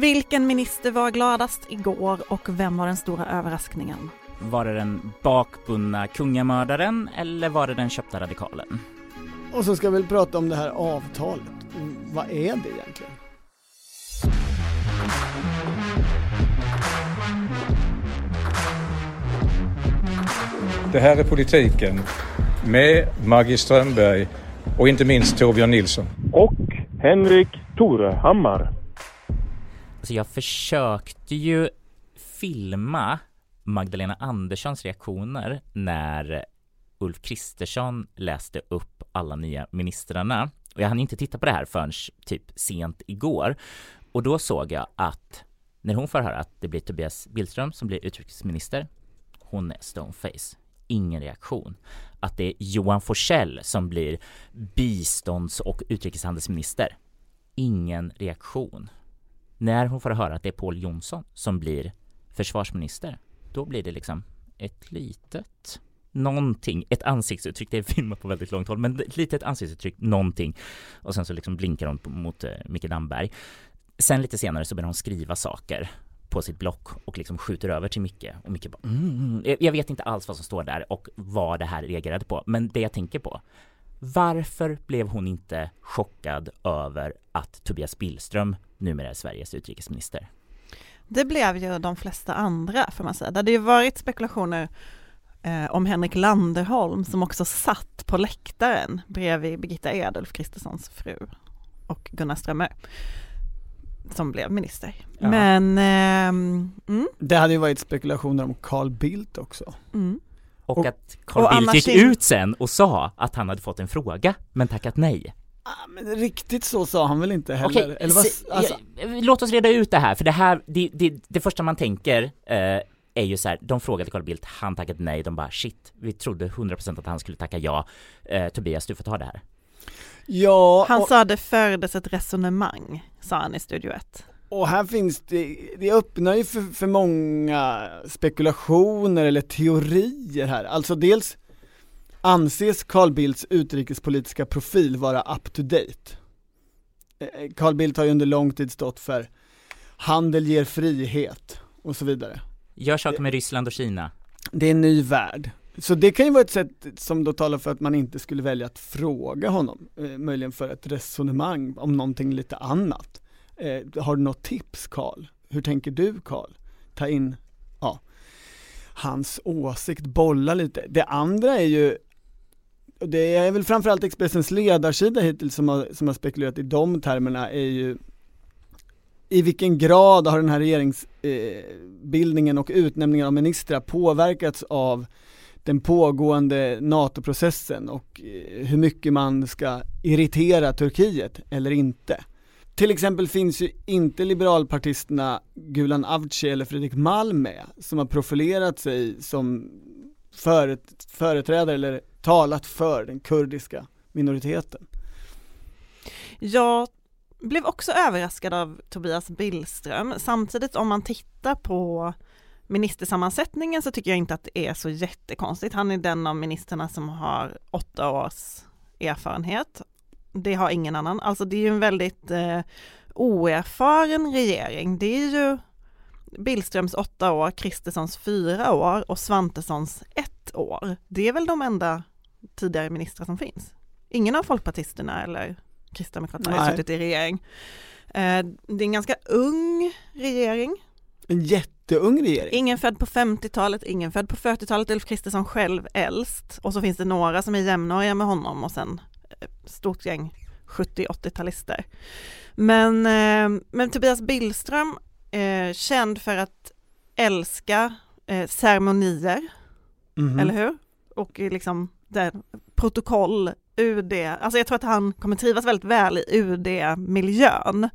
Vilken minister var gladast igår och vem var den stora överraskningen? Var det den bakbundna kungamördaren eller var det den köpta radikalen? Och så ska vi prata om det här avtalet. Vad är det egentligen? Det här är politiken med Maggie Strömberg och inte minst Torbjörn Nilsson. Och Henrik Torehammar. Alltså jag försökte ju filma Magdalena Anderssons reaktioner när Ulf Kristersson läste upp alla nya ministrarna. Och jag hann inte titta på det här förrän typ sent igår. Och då såg jag att när hon får höra att det blir Tobias Billström som blir utrikesminister, hon är stoneface. Ingen reaktion. Att det är Johan Forsell som blir bistånds och utrikeshandelsminister. Ingen reaktion. När hon får höra att det är Paul Jonsson som blir försvarsminister, då blir det liksom ett litet någonting, ett ansiktsuttryck, det är filmat på väldigt långt håll, men ett litet ansiktsuttryck, någonting. Och sen så liksom blinkar hon mot eh, Micke Damberg. Sen lite senare så börjar hon skriva saker på sitt block och liksom skjuter över till Micke och Micke bara mm. mm, mm. Jag vet inte alls vad som står där och vad det här reagerade på, men det jag tänker på varför blev hon inte chockad över att Tobias Billström numera är Sveriges utrikesminister? Det blev ju de flesta andra får man säga. Det hade ju varit spekulationer eh, om Henrik Landerholm som också satt på läktaren bredvid Birgitta Edulf Kristerssons fru och Gunnar Strömmer som blev minister. Ja. Men eh, mm. Det hade ju varit spekulationer om Carl Bildt också. Mm. Och, och, att Carl Bildt gick ut sen och sa att han hade fått en fråga men tackat nej. Ah, men riktigt så sa han väl inte heller? Okej, Eller vad, alltså. låt oss reda ut det här, för det här, det, det, det första man tänker eh, är ju så här, de frågade Carl Bildt, han tackade nej, de bara shit, vi trodde 100% att han skulle tacka ja. Eh, Tobias, du får ta det här. Ja. Han och, sa det fördes ett resonemang, sa han i Studio 1. Och här finns det, det öppnar ju för, för många spekulationer eller teorier här. Alltså dels anses Carl Bildts utrikespolitiska profil vara up to date. Eh, Carl Bildt har ju under lång tid stått för handel ger frihet och så vidare. Gör saker med Ryssland och Kina. Det är en ny värld. Så det kan ju vara ett sätt som då talar för att man inte skulle välja att fråga honom, eh, möjligen för ett resonemang om någonting lite annat. Eh, har du något tips Karl? Hur tänker du Karl? Ta in, ja, hans åsikt, bolla lite. Det andra är ju det är väl framförallt Expressens ledarsida hittills som har, som har spekulerat i de termerna är ju i vilken grad har den här regeringsbildningen eh, och utnämningen av ministrar påverkats av den pågående NATO-processen och eh, hur mycket man ska irritera Turkiet eller inte. Till exempel finns ju inte liberalpartisterna Gulan Avci eller Fredrik Malm med, som har profilerat sig som föret företrädare eller talat för den kurdiska minoriteten. Jag blev också överraskad av Tobias Billström. Samtidigt om man tittar på ministersammansättningen så tycker jag inte att det är så jättekonstigt. Han är den av ministrarna som har åtta års erfarenhet. Det har ingen annan. Alltså det är ju en väldigt eh, oerfaren regering. Det är ju Billströms åtta år, Kristerssons fyra år och Svantessons ett år. Det är väl de enda tidigare ministrar som finns. Ingen av folkpartisterna eller kristdemokraterna har suttit i regering. Eh, det är en ganska ung regering. En jätteung regering. Ingen född på 50-talet, ingen född på 40-talet, Ulf Kristersson själv äldst och så finns det några som är jämnåriga med honom och sen stort gäng 70-80-talister. Men, eh, men Tobias Billström, eh, känd för att älska eh, ceremonier, mm eller hur? Och liksom där, protokoll, UD, alltså jag tror att han kommer trivas väldigt väl i UD-miljön.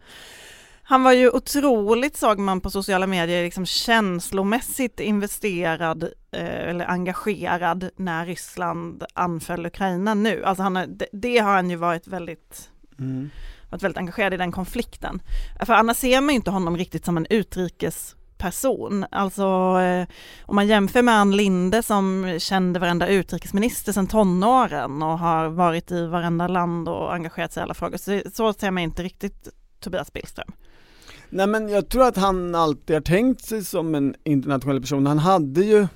Han var ju otroligt, såg man på sociala medier, liksom känslomässigt investerad eh, eller engagerad när Ryssland anföll Ukraina nu. Alltså han, det, det har han ju varit väldigt mm varit väldigt engagerad i den konflikten. För annars ser man ju inte honom riktigt som en utrikesperson. Alltså eh, om man jämför med Ann Linde som kände varenda utrikesminister sedan tonåren och har varit i varenda land och engagerat sig i alla frågor, så, så ser man inte riktigt Tobias Billström. Nej men jag tror att han alltid har tänkt sig som en internationell person. Han hade ju,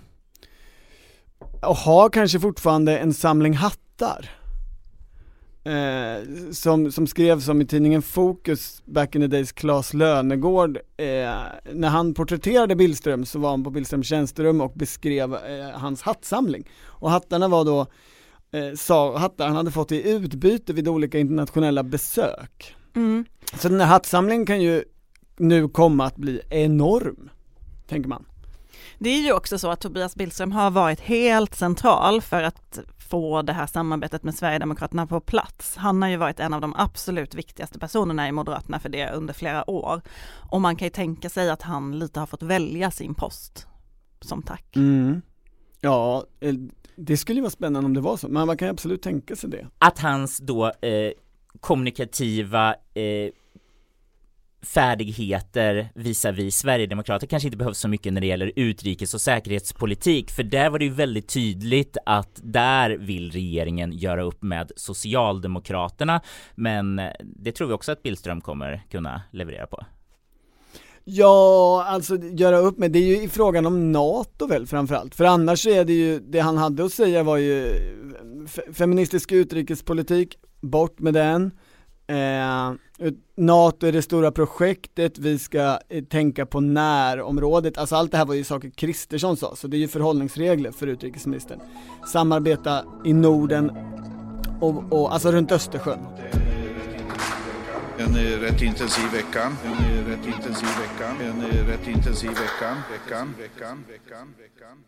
och har kanske fortfarande en samling hattar. Eh, som, som skrevs om i tidningen Fokus back in the days, Claes Lönegård, eh, när han porträtterade Billström så var han på Billströms tjänsterum och beskrev eh, hans hattsamling. Och hattarna var då, eh, sa, hattar han hade fått i utbyte vid olika internationella besök. Mm. Så den här hattsamlingen kan ju nu komma att bli enorm, tänker man. Det är ju också så att Tobias Billström har varit helt central för att få det här samarbetet med Sverigedemokraterna på plats. Han har ju varit en av de absolut viktigaste personerna i Moderaterna för det under flera år. Och man kan ju tänka sig att han lite har fått välja sin post som tack. Mm. Ja, eh, det skulle ju vara spännande om det var så, men man kan ju absolut tänka sig det. Att hans då eh, kommunikativa eh, färdigheter visavi Sverigedemokrater kanske inte behövs så mycket när det gäller utrikes och säkerhetspolitik för där var det ju väldigt tydligt att där vill regeringen göra upp med Socialdemokraterna. Men eh, det tror vi också att Billström kommer kunna leverera på. Ja, alltså göra upp med, det är ju i frågan om NATO väl framförallt, för annars är det ju, det han hade att säga var ju eh, feministisk utrikespolitik, bort med den, Eh, NATO är det stora projektet, vi ska eh, tänka på närområdet, alltså allt det här var ju saker Kristersson sa, så det är ju förhållningsregler för utrikesministern. Samarbeta i Norden och, och alltså runt Östersjön. En rätt intensiv vecka. En rätt intensiv vecka. En rätt intensiv vecka. Veckan, veckan, veckan, veckan, veckan.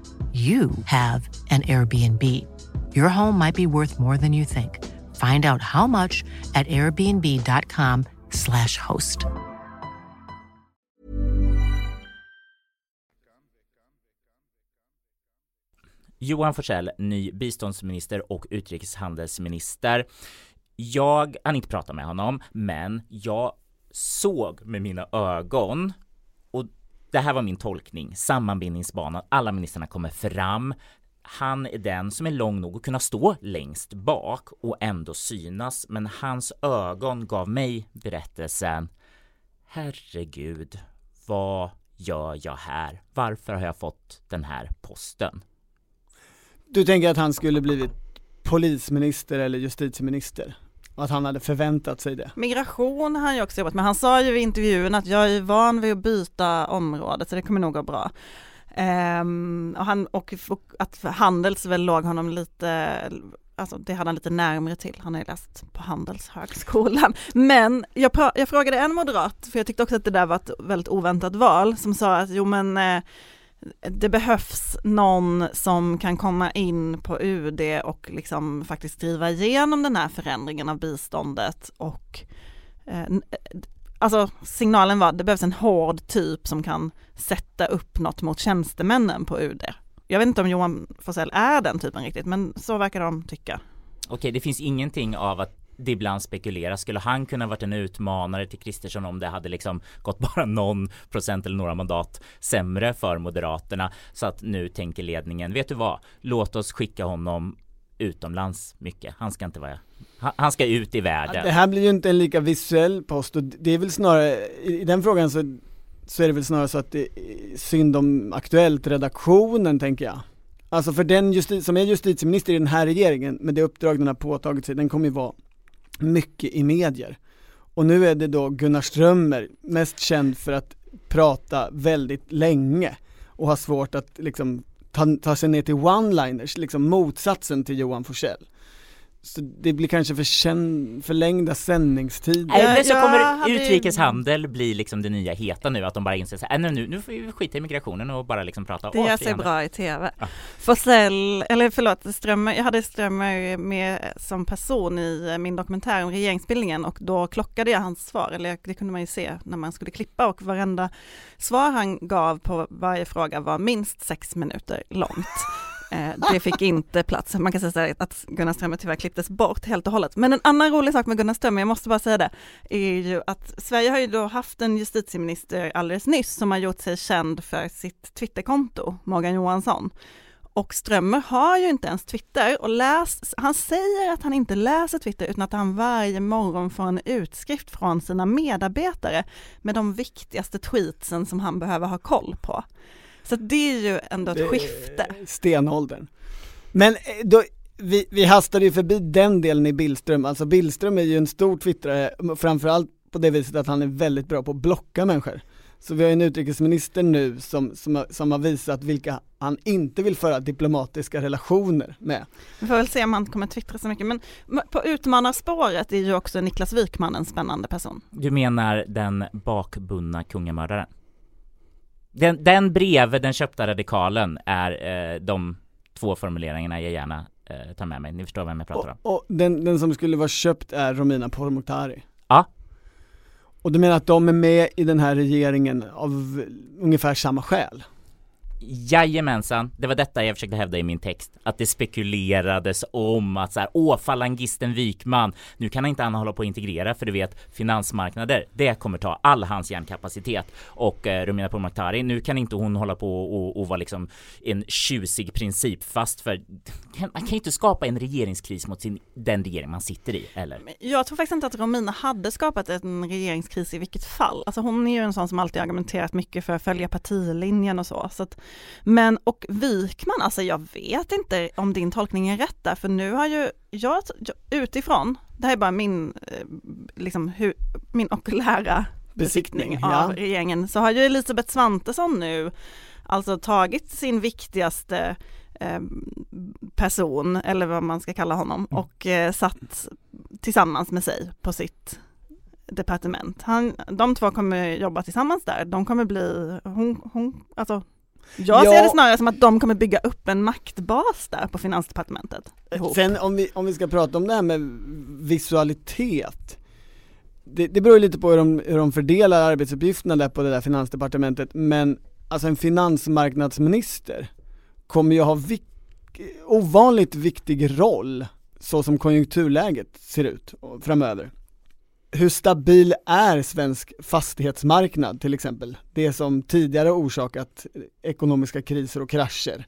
you have an Airbnb. Your home might be worth more than you think. Find out how much at airbnb.com slash host. Johan Forssell, ny biståndsminister och utrikeshandelsminister. Jag hann inte prata med honom, men jag såg med mina ögon det här var min tolkning, sammanbindningsbanan, alla ministrarna kommer fram. Han är den som är lång nog att kunna stå längst bak och ändå synas, men hans ögon gav mig berättelsen Herregud, vad gör jag här? Varför har jag fått den här posten? Du tänker att han skulle blivit polisminister eller justitieminister? Och att han hade förväntat sig det. Migration har han ju också jobbat med. Han sa ju i intervjun att jag är van vid att byta område så det kommer nog gå bra. Um, och, han, och, och att Handels väl låg honom lite, alltså det hade han lite närmare till. Han har ju läst på Handelshögskolan. Men jag, jag frågade en moderat, för jag tyckte också att det där var ett väldigt oväntat val, som sa att jo men eh, det behövs någon som kan komma in på UD och liksom faktiskt driva igenom den här förändringen av biståndet och eh, eh, alltså signalen var att det behövs en hård typ som kan sätta upp något mot tjänstemännen på UD. Jag vet inte om Johan Forsell är den typen riktigt, men så verkar de tycka. Okej, det finns ingenting av att det ibland spekuleras, skulle han kunna varit en utmanare till Kristersson om det hade liksom gått bara någon procent eller några mandat sämre för Moderaterna så att nu tänker ledningen, vet du vad, låt oss skicka honom utomlands mycket. Han ska inte vara han ska ut i världen. det här blir ju inte en lika visuell post och det är väl snarare, i den frågan så, så är det väl snarare så att det är synd om Aktuellt redaktionen tänker jag. Alltså för den justi- som är justitieminister i den här regeringen, med det uppdrag den har påtagit sig, den kommer ju vara mycket i medier. Och nu är det då Gunnar Strömmer, mest känd för att prata väldigt länge och ha svårt att liksom ta, ta sig ner till one-liners, liksom motsatsen till Johan Forsell så det blir kanske för känn, förlängda sändningstider. Eller så kommer hade- utrikeshandel bli liksom det nya heta nu, att de bara inser såhär, nej nu, nu får vi skita i migrationen och bara liksom prata Det gör sig frihandel." bra i tv. Ja. Forsell, eller förlåt, Strömmer, jag hade Strömmer med som person i eh, min dokumentär om regeringsbildningen och då klockade jag hans svar, eller det kunde man ju se när man skulle klippa och varenda svar han gav på varje fråga var minst sex minuter långt. Eh, det fick inte plats. Man kan säga att Gunnar Strömmer tyvärr klipptes bort helt och hållet. Men en annan rolig sak med Gunnar Strömmer, jag måste bara säga det, är ju att Sverige har ju då haft en justitieminister alldeles nyss som har gjort sig känd för sitt Twitterkonto, Morgan Johansson. Och Strömmer har ju inte ens Twitter och läs, han säger att han inte läser Twitter utan att han varje morgon får en utskrift från sina medarbetare med de viktigaste tweetsen som han behöver ha koll på. Så det är ju ändå ett skifte. Stenåldern. Men eh, då, vi, vi hastade ju förbi den delen i Billström, alltså Billström är ju en stor twittrare, framförallt på det viset att han är väldigt bra på att blocka människor. Så vi har en utrikesminister nu som, som, har, som har visat vilka han inte vill föra diplomatiska relationer med. Vi får väl se om han kommer twittra så mycket. Men på utmanarspåret är ju också Niklas Wykman en spännande person. Du menar den bakbundna kungamördaren? Den, den bredvid den köpta radikalen är eh, de två formuleringarna jag gärna eh, tar med mig, ni förstår vem jag pratar om? Och, och den, den som skulle vara köpt är Romina Pourmokhtari. Ja. Och du menar att de är med i den här regeringen av ungefär samma skäl? Jajamensan, det var detta jag försökte hävda i min text, att det spekulerades om att så här, åh falangisten Wikman, nu kan inte han hålla på att integrera för du vet finansmarknader, det kommer ta all hans hjärnkapacitet och eh, Romina Pourmokhtari, nu kan inte hon hålla på och, och vara liksom en tjusig princip fast för man kan ju inte skapa en regeringskris mot sin, den regering man sitter i, eller? Jag tror faktiskt inte att Romina hade skapat en regeringskris i vilket fall. Alltså hon är ju en sån som alltid argumenterat mycket för att följa partilinjen och så. så att, men och Wikman, alltså jag vet inte om din tolkning är rätt där, för nu har ju jag, utifrån, det här är bara min, eh, liksom, hur, min okulära besiktning Besiktning, av ja. regeringen, så har ju Elisabeth Svantesson nu alltså tagit sin viktigaste eh, person, eller vad man ska kalla honom, Mm. och eh, satt tillsammans med sig på sitt departement. Han, de två kommer jobba tillsammans där, de kommer bli, hon, hon alltså jag Ja. ser det snarare som att de kommer bygga upp en maktbas där på finansdepartementet. ihop. Sen om vi, om vi ska prata om det här med visualitet det, det beror ju lite på hur de, hur de fördelar arbetsuppgifterna där på det där finansdepartementet men alltså en finansmarknadsminister kommer ju ha vik, ovanligt viktig roll så som konjunkturläget ser ut framöver. Hur stabil är svensk fastighetsmarknad till exempel? Det som tidigare orsakat ekonomiska kriser och krascher.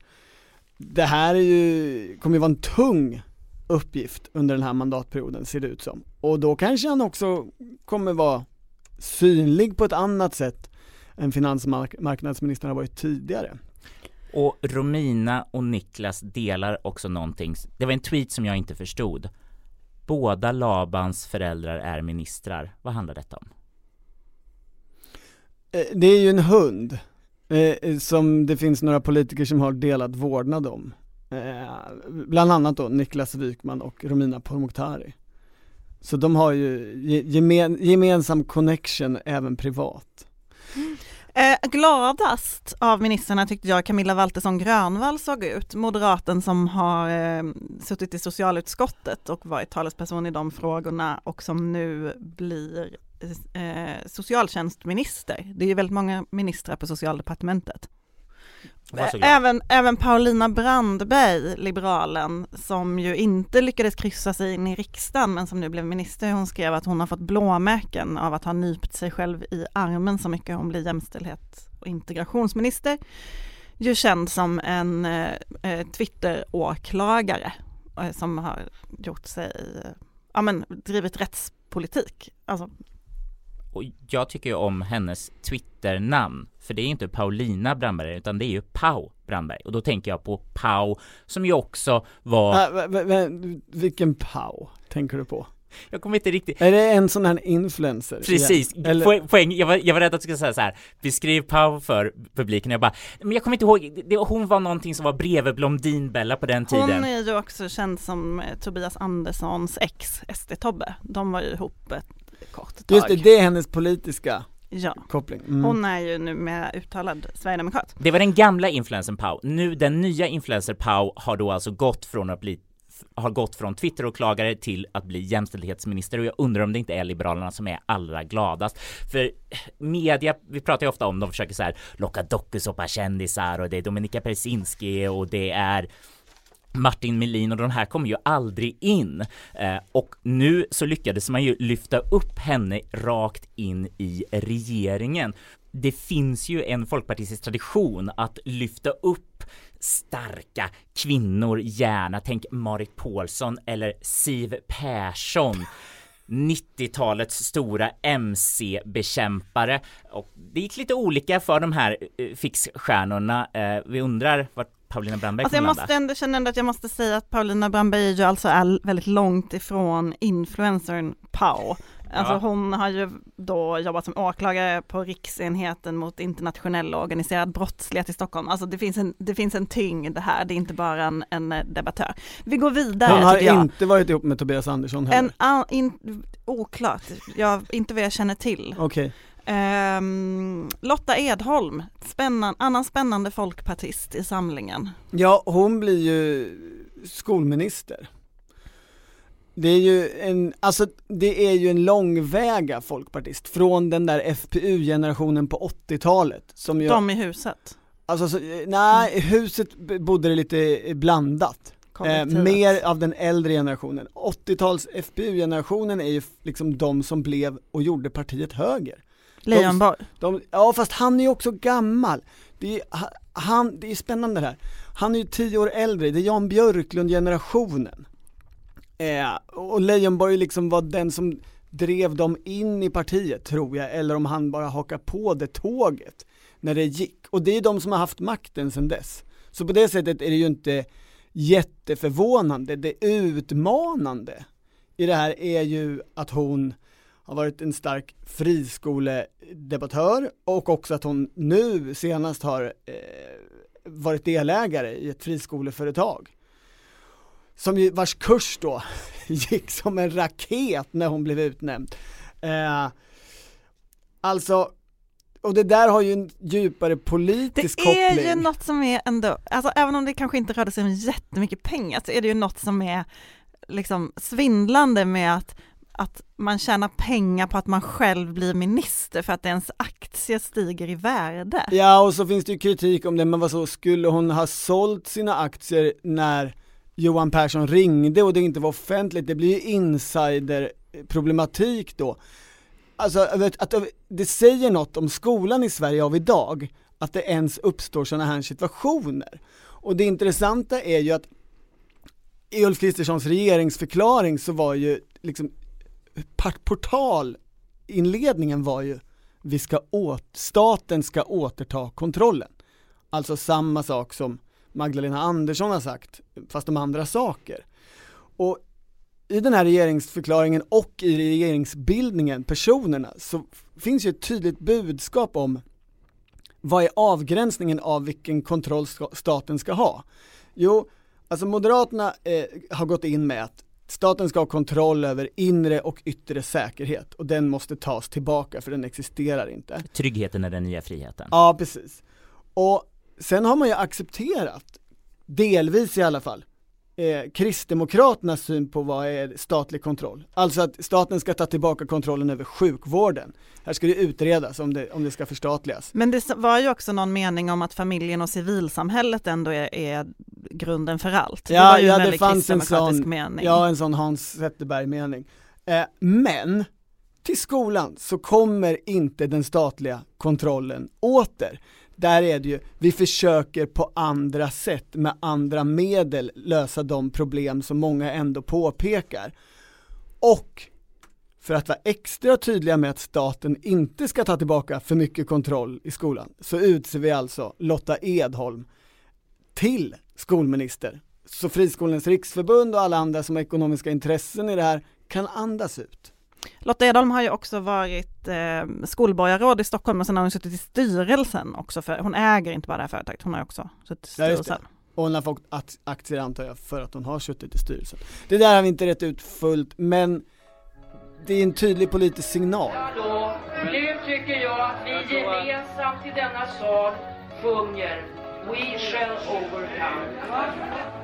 Det här är ju, kommer ju vara en tung uppgift under den här mandatperioden ser det ut som. Och då kanske han också kommer vara synlig på ett annat sätt än finansmarknadsministern har varit tidigare. Och Romina och Niklas delar också någonting, det var en tweet som jag inte förstod. Båda Labans föräldrar är ministrar. Vad handlar detta om? Eh, Det är ju en hund eh, som det finns några politiker som har delat vårdnad om. Eh, bland annat då Niklas Wykman och Romina Pourmokhtari. Så de har ju ge- gemen, gemensam connection även privat. Eh, gladast av ministrarna tyckte jag Camilla Waltersson Grönvall såg ut, moderaten som har eh, suttit i socialutskottet och varit talesperson i de frågorna och som nu blir eh, socialtjänstminister. Det är ju väldigt många ministrar på socialdepartementet. Eh, även, även Paulina Brandberg, liberalen, som ju inte lyckades kryssa sig in i riksdagen men som nu blev minister, hon skrev att hon har fått blåmärken av att ha nypt sig själv i armen så mycket hon blir jämställdhets och integrationsminister. Ju känd som en eh, eh, Twitter-åklagare eh, som har gjort sig, eh, ja men drivit rättspolitik. Alltså, och jag tycker ju om hennes Twitter-namn, för det är ju inte Paulina Brandberg utan det är ju Pau Brandberg. Och då tänker jag på Pau, som ju också var v- vilken Pau tänker du på? Jag kommer inte riktigt Är det en sån här influencer? Precis, igen? Eller- poäng, poäng. Jag, var, jag var rädd att du skulle säga så här. beskriv Pau för publiken, jag bara, men jag kommer inte ihåg, det, hon var någonting som var bredvid Blondinbella på den tiden. Hon är ju också känd som eh, Tobias Anderssons ex, SD-Tobbe. De var ju ihop ett kort tag. Just det, det är hennes politiska Ja, koppling. Mm. hon är ju numera uttalad sverigedemokrat. Det var den gamla influencern Pau. Nu, den nya influencer Pau har då alltså gått från att bli har gått från Twitteråklagare till att bli jämställdhetsminister och jag undrar om det inte är Liberalerna som är allra gladast. För media, vi pratar ju ofta om, de försöker så här locka dokusåpakändisar och det är Dominika Persinski och det är Martin Melin och de här kommer ju aldrig in eh, och nu så lyckades man ju lyfta upp henne rakt in i regeringen. Det finns ju en folkpartistisk tradition att lyfta upp starka kvinnor gärna, tänk Marit Paulsson eller Siv Persson 90-talets stora MC-bekämpare och det gick lite olika för de här eh, fixstjärnorna. Eh, vi undrar vart Paulina Brandberg Alltså jag måste ändå känna ändå att jag måste säga att Paulina Brandberg är ju alltså är väldigt långt ifrån influencern Pau. Alltså Ja. hon har ju då jobbat som åklagare på riksenheten mot internationell och organiserad brottslighet i Stockholm. Alltså det finns en, det finns en tyngd här, det är inte bara en, en eh, debattör. Vi går vidare Hon har inte varit ihop med Tobias Andersson heller. En, an, in, oklart, jag, inte vad jag känner till. Okej, Ehm, Lotta Edholm, spännan, annan spännande folkpartist i samlingen. ja hon blir ju skolminister. Det är ju en, alltså det är ju en långväga folkpartist från den där FPU-generationen på 80-talet som ju, De i huset. alltså så, nej, huset bodde det lite blandat. Eh, mer av den äldre generationen. 80-tals FPU-generationen är ju liksom de som blev och gjorde partiet höger. Leijonborg. De, ja fast han är ju också gammal. Det är, han, det är spännande det här. Han är ju tio år äldre, det är Jan Björklund-generationen. Eh, och Leijonborg liksom var den som drev dem in i partiet tror jag, eller om han bara hakar på det tåget när det gick. Och det är de som har haft makten sedan dess. Så på det sättet är det ju inte jätteförvånande, det utmanande i det här är ju att hon har varit en stark friskoledebattör och också att hon nu senast har eh, varit delägare i ett friskoleföretag. Som ju, vars kurs då gick som en raket när hon blev utnämnd. Eh, alltså, och det där har ju en djupare politisk Det är koppling. ju något som är ändå, alltså även om det kanske inte rörde sig om jättemycket pengar så är det ju något som är liksom svindlande med att, att man tjänar pengar på att man själv blir minister för att ens aktie stiger i värde. Ja och så finns det ju kritik om det, men vad så skulle hon ha sålt sina aktier när Johan Persson ringde och det inte var offentligt, det blir ju insiderproblematik då. Alltså att det säger något om skolan i Sverige av idag, att det ens uppstår sådana här situationer. Och det intressanta är ju att i Ulf Kristerssons regeringsförklaring så var ju liksom portalinledningen var ju vi ska åt, staten ska återta kontrollen. Alltså samma sak som Magdalena Andersson har sagt, fast om andra saker. Och i den här regeringsförklaringen och i regeringsbildningen, personerna, så finns ju ett tydligt budskap om vad är avgränsningen av vilken kontroll staten ska ha? Jo, alltså Moderaterna eh, har gått in med att staten ska ha kontroll över inre och yttre säkerhet och den måste tas tillbaka för den existerar inte. Tryggheten är den nya friheten. Ja, precis. Och sen har man ju accepterat, delvis i alla fall, eh, Kristdemokraternas syn på vad är statlig kontroll. Alltså att staten ska ta tillbaka kontrollen över sjukvården. Här ska det utredas om det, om det ska förstatligas. Men det var ju också någon mening om att familjen och civilsamhället ändå är, är grunden för allt. det Ja, ja, det fanns en sån- mening. Ja, en sån Hans Zetterberg-mening. Eh, men till skolan så kommer inte den statliga kontrollen åter. Där är det ju, vi försöker på andra sätt med andra medel lösa de problem som många ändå påpekar. Och för att vara extra tydliga med att staten inte ska ta tillbaka för mycket kontroll i skolan så utser vi alltså Lotta Edholm till skolminister. Så Friskolornas riksförbund och alla andra som har ekonomiska intressen i det här kan andas ut. Lotta Edholm har ju också varit eh, skolborgarråd i Stockholm och sen har hon suttit i styrelsen också för, hon äger inte bara det här företaget, hon har också suttit i Ja, styrelsen. Och hon har fått ak- aktier antar jag för att hon har suttit i styrelsen. Det där har vi inte rätt ut fullt, men det är en tydlig politisk signal. Hallå, nu tycker jag att vi gemensamt i denna sal sjunger We shall overcome.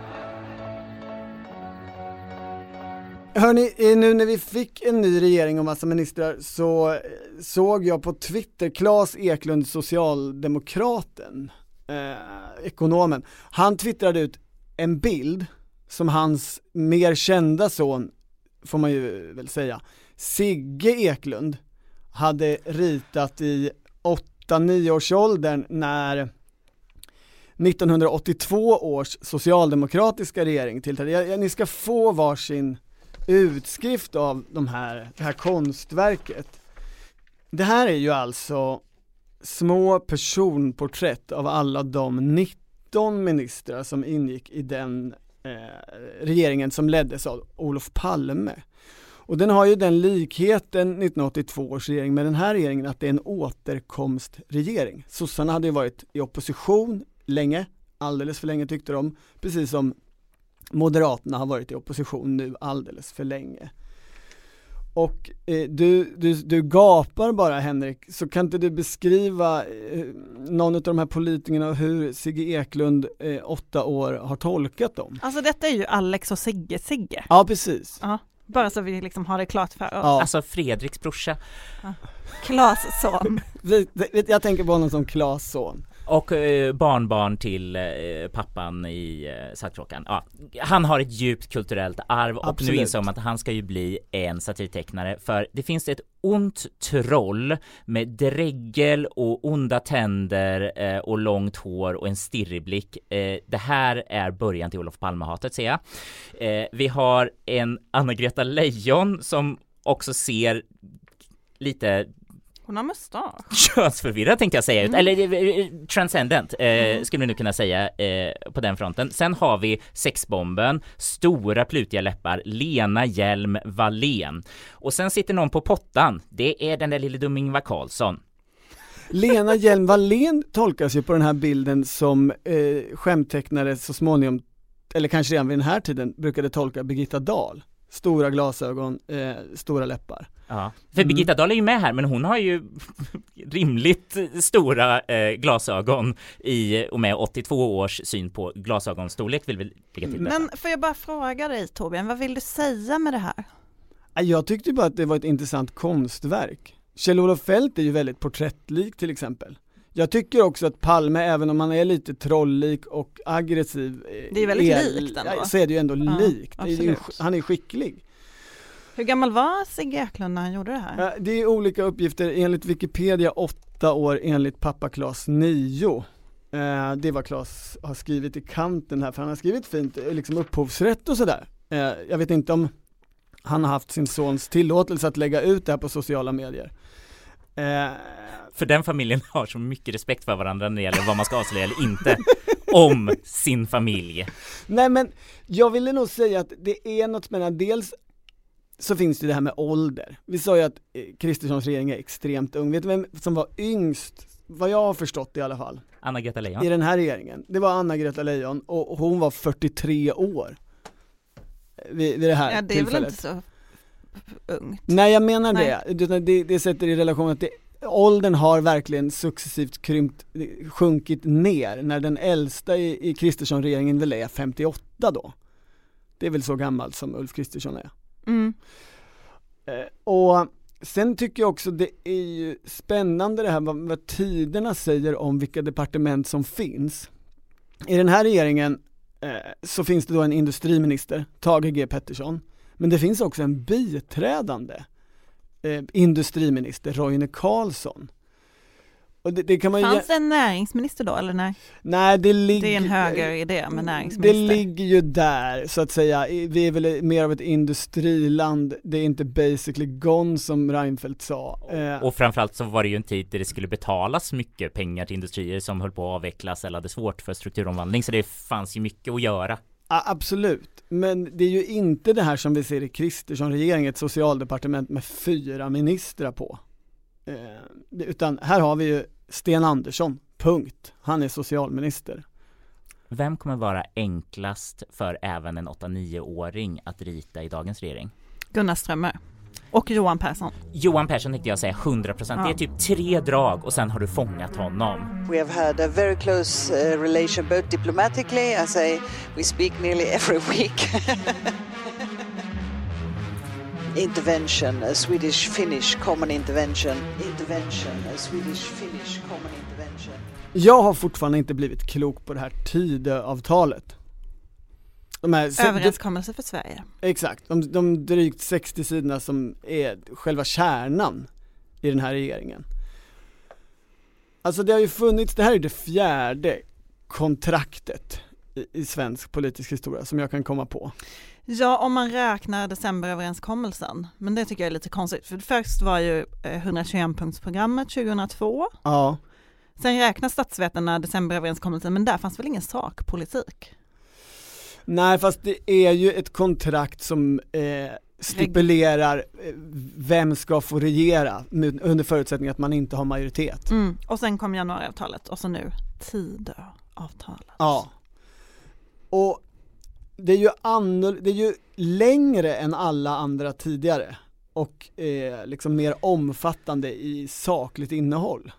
Hörni, eh, nu när vi fick en ny regering och massa ministrar så eh, såg jag på Twitter Claes Eklund, socialdemokraten, eh, ekonomen, han twittrade ut en bild som hans mer kända son, får man ju väl säga, Sigge Eklund hade ritat i 8-9 års åldern när 1982 års socialdemokratiska regering tillträdde. Ni ska få varsin utskrift av de här, det här konstverket. Det här är ju alltså små personporträtt av alla de 19 ministrar som ingick i den eh, regeringen som leddes av Olof Palme. Och den har ju den likheten 1982 års regering med den här regeringen att det är en återkomstregering. Sossarna hade ju varit i opposition länge, alldeles för länge tyckte de, precis som Moderaterna har varit i opposition nu alldeles för länge. Och eh, du, du, du gapar bara Henrik, så kan inte du beskriva eh, någon av de här politikerna och hur Sigge Eklund, eh, åtta år, har tolkat dem? Alltså detta är ju Alex och Sigge-Sigge, Ja precis. bara så vi liksom har det klart för oss. Ja. Alltså Fredriks brorsa Klas son. Jag tänker på honom som Klas son. Och eh, barnbarn till eh, pappan i eh, Saltkråkan. Ja, han har ett djupt kulturellt arv och Absolut. nu insåg man att han ska ju bli en satirtecknare för det finns ett ont troll med dregel och onda tänder eh, och långt hår och en stirrig blick. Det här är början till Olof Palme-hatet ser jag. Vi har en Anna-Greta Leijon som också ser lite Hon har mustasch. könsförvirrad tänkte jag säga ut, Mm. eller eh, transcendent eh, skulle vi nu kunna säga eh, på den fronten. Sen har vi sexbomben, stora plutiga läppar, Lena Hjelm Wallén. Och sen sitter någon på pottan, det är den där lille dumme Ingvar Carlsson. Lena Hjelm-Wallén tolkas ju på den här bilden som eh, skämttecknare så småningom, eller kanske redan vid den här tiden, brukade tolka Birgitta Dahl. Stora glasögon, eh, stora läppar. Ja. För Mm. Birgitta Dahl är ju med här, men hon har ju rimligt stora eh, glasögon i och med 82 års syn på glasögonstorlek vill vi lägga till detta. Men får jag bara fråga dig Torbjörn, vad vill du säga med det här? Jag tyckte bara att det var ett intressant konstverk. Kjell-Olof Feldt är ju väldigt porträttlik till exempel. Jag tycker också att Palme, även om han är lite trollik och aggressiv, eh, Det är väldigt likt ändå. så är det ju ändå Ja, likt. Är absolut. han är skicklig. Hur gammal var Sigge Eklund när han gjorde det här? Ja, Det är olika uppgifter, enligt Wikipedia åtta år, enligt pappa Klas nio. Eh, det är vad Klas har skrivit i kanten här, för han har skrivit fint, eh, liksom upphovsrätt och sådär. Eh, jag vet inte om han har haft sin sons tillåtelse att lägga ut det här på sociala medier. Eh, För den familjen har så mycket respekt för varandra när det gäller vad man ska avslöja eller inte om sin familj. nej men, jag ville nog säga att det är något spännande, dels så finns det det här med ålder. Vi sa ju att eh, Kristerssons regering är extremt ung, vet du vem som var yngst? Vad jag har förstått i alla fall. Anna-Greta i Leijon. den här regeringen, det var Anna-Greta Leijon och hon var 43 år vid, vid det här Ja, det är väl tillfället. inte så ungt? Nej jag menar Nej. det, det, det sätter i relation att det, åldern har verkligen successivt krympt, sjunkit ner när den äldsta i, i Kristersson-regeringen väl är 58 då. Det är väl så gammal som Ulf Kristersson är. Mm. Eh, och sen tycker jag också det är ju spännande det här vad, vad tiderna säger om vilka departement som finns. I den här regeringen eh, så finns det då en industriminister, Thage G Pettersson, men det finns också en biträdande eh, industriminister, Roine Carlsson. Och det, det kan man ju, Fanns det en näringsminister då eller nej? nej det ligger Det är en höger idé med det näringsminister. ligger ju där så att säga, vi är väl mer av ett industriland, det är inte basically gone som Reinfeldt sa. Eh, Och framförallt så var det ju en tid där det skulle betalas mycket pengar till industrier som höll på att avvecklas eller hade svårt för strukturomvandling så det fanns ju mycket att göra. Ja, absolut, men det är ju inte det här som vi ser i Kristersson-regeringen, ett socialdepartement med fyra ministrar på. Eh, det- utan här har vi ju Sten Andersson, punkt. Han är socialminister. Vem kommer vara enklast för även en 8-9-åring att rita i dagens regering? Gunnar Strömmer. Och Johan Persson. Johan Persson tänkte jag säga 100%. Det är typ tre drag och sen har du fångat honom. We have had a very close uh, relation, both diplomatically, as I we speak nearly every week. intervention, a Swedish-Finnish common intervention. Intervention, a Swedish-Finnish common intervention. Jag har fortfarande inte blivit klok på det här Tidöavtalet. De här, Överenskommelse för Sverige. Exakt, de, de drygt 60 sidorna som är själva kärnan i den här regeringen. Alltså det har ju funnits, det här är det fjärde kontraktet i, i svensk politisk historia som jag kan komma på. Ja, om man räknar decemberöverenskommelsen. Men det tycker jag är lite konstigt. För först var ju eh, 121-punktsprogrammet 2002. Ja, Sen räknar statsvetarna decemberöverenskommelsen, men där fanns väl ingen sakpolitik? nej fast det är ju ett kontrakt som eh, stipulerar eh, vem ska få regera under förutsättning att man inte har majoritet. Mm. Och sen kom januariavtalet och så nu Tidöavtalet. Ja. Och det är ju annor- det är ju längre än alla andra tidigare och eh, liksom mer omfattande i sakligt innehåll.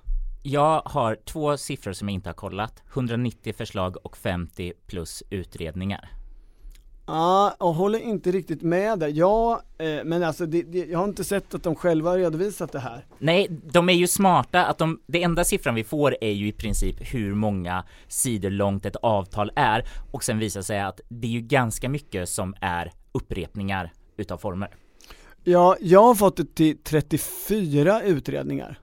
Jag har två siffror som jag inte har kollat. 190 förslag och 50 plus utredningar. Ja, och håller inte riktigt med där. Ja, eh, men alltså det, det, jag har inte sett att de själva har redovisat det här. Nej, de är ju smarta att de, det enda siffran vi får är ju i princip hur många sidor långt ett avtal är och sen visar sig att det är ju ganska mycket som är upprepningar utav former. Ja, jag har fått det till 34 utredningar.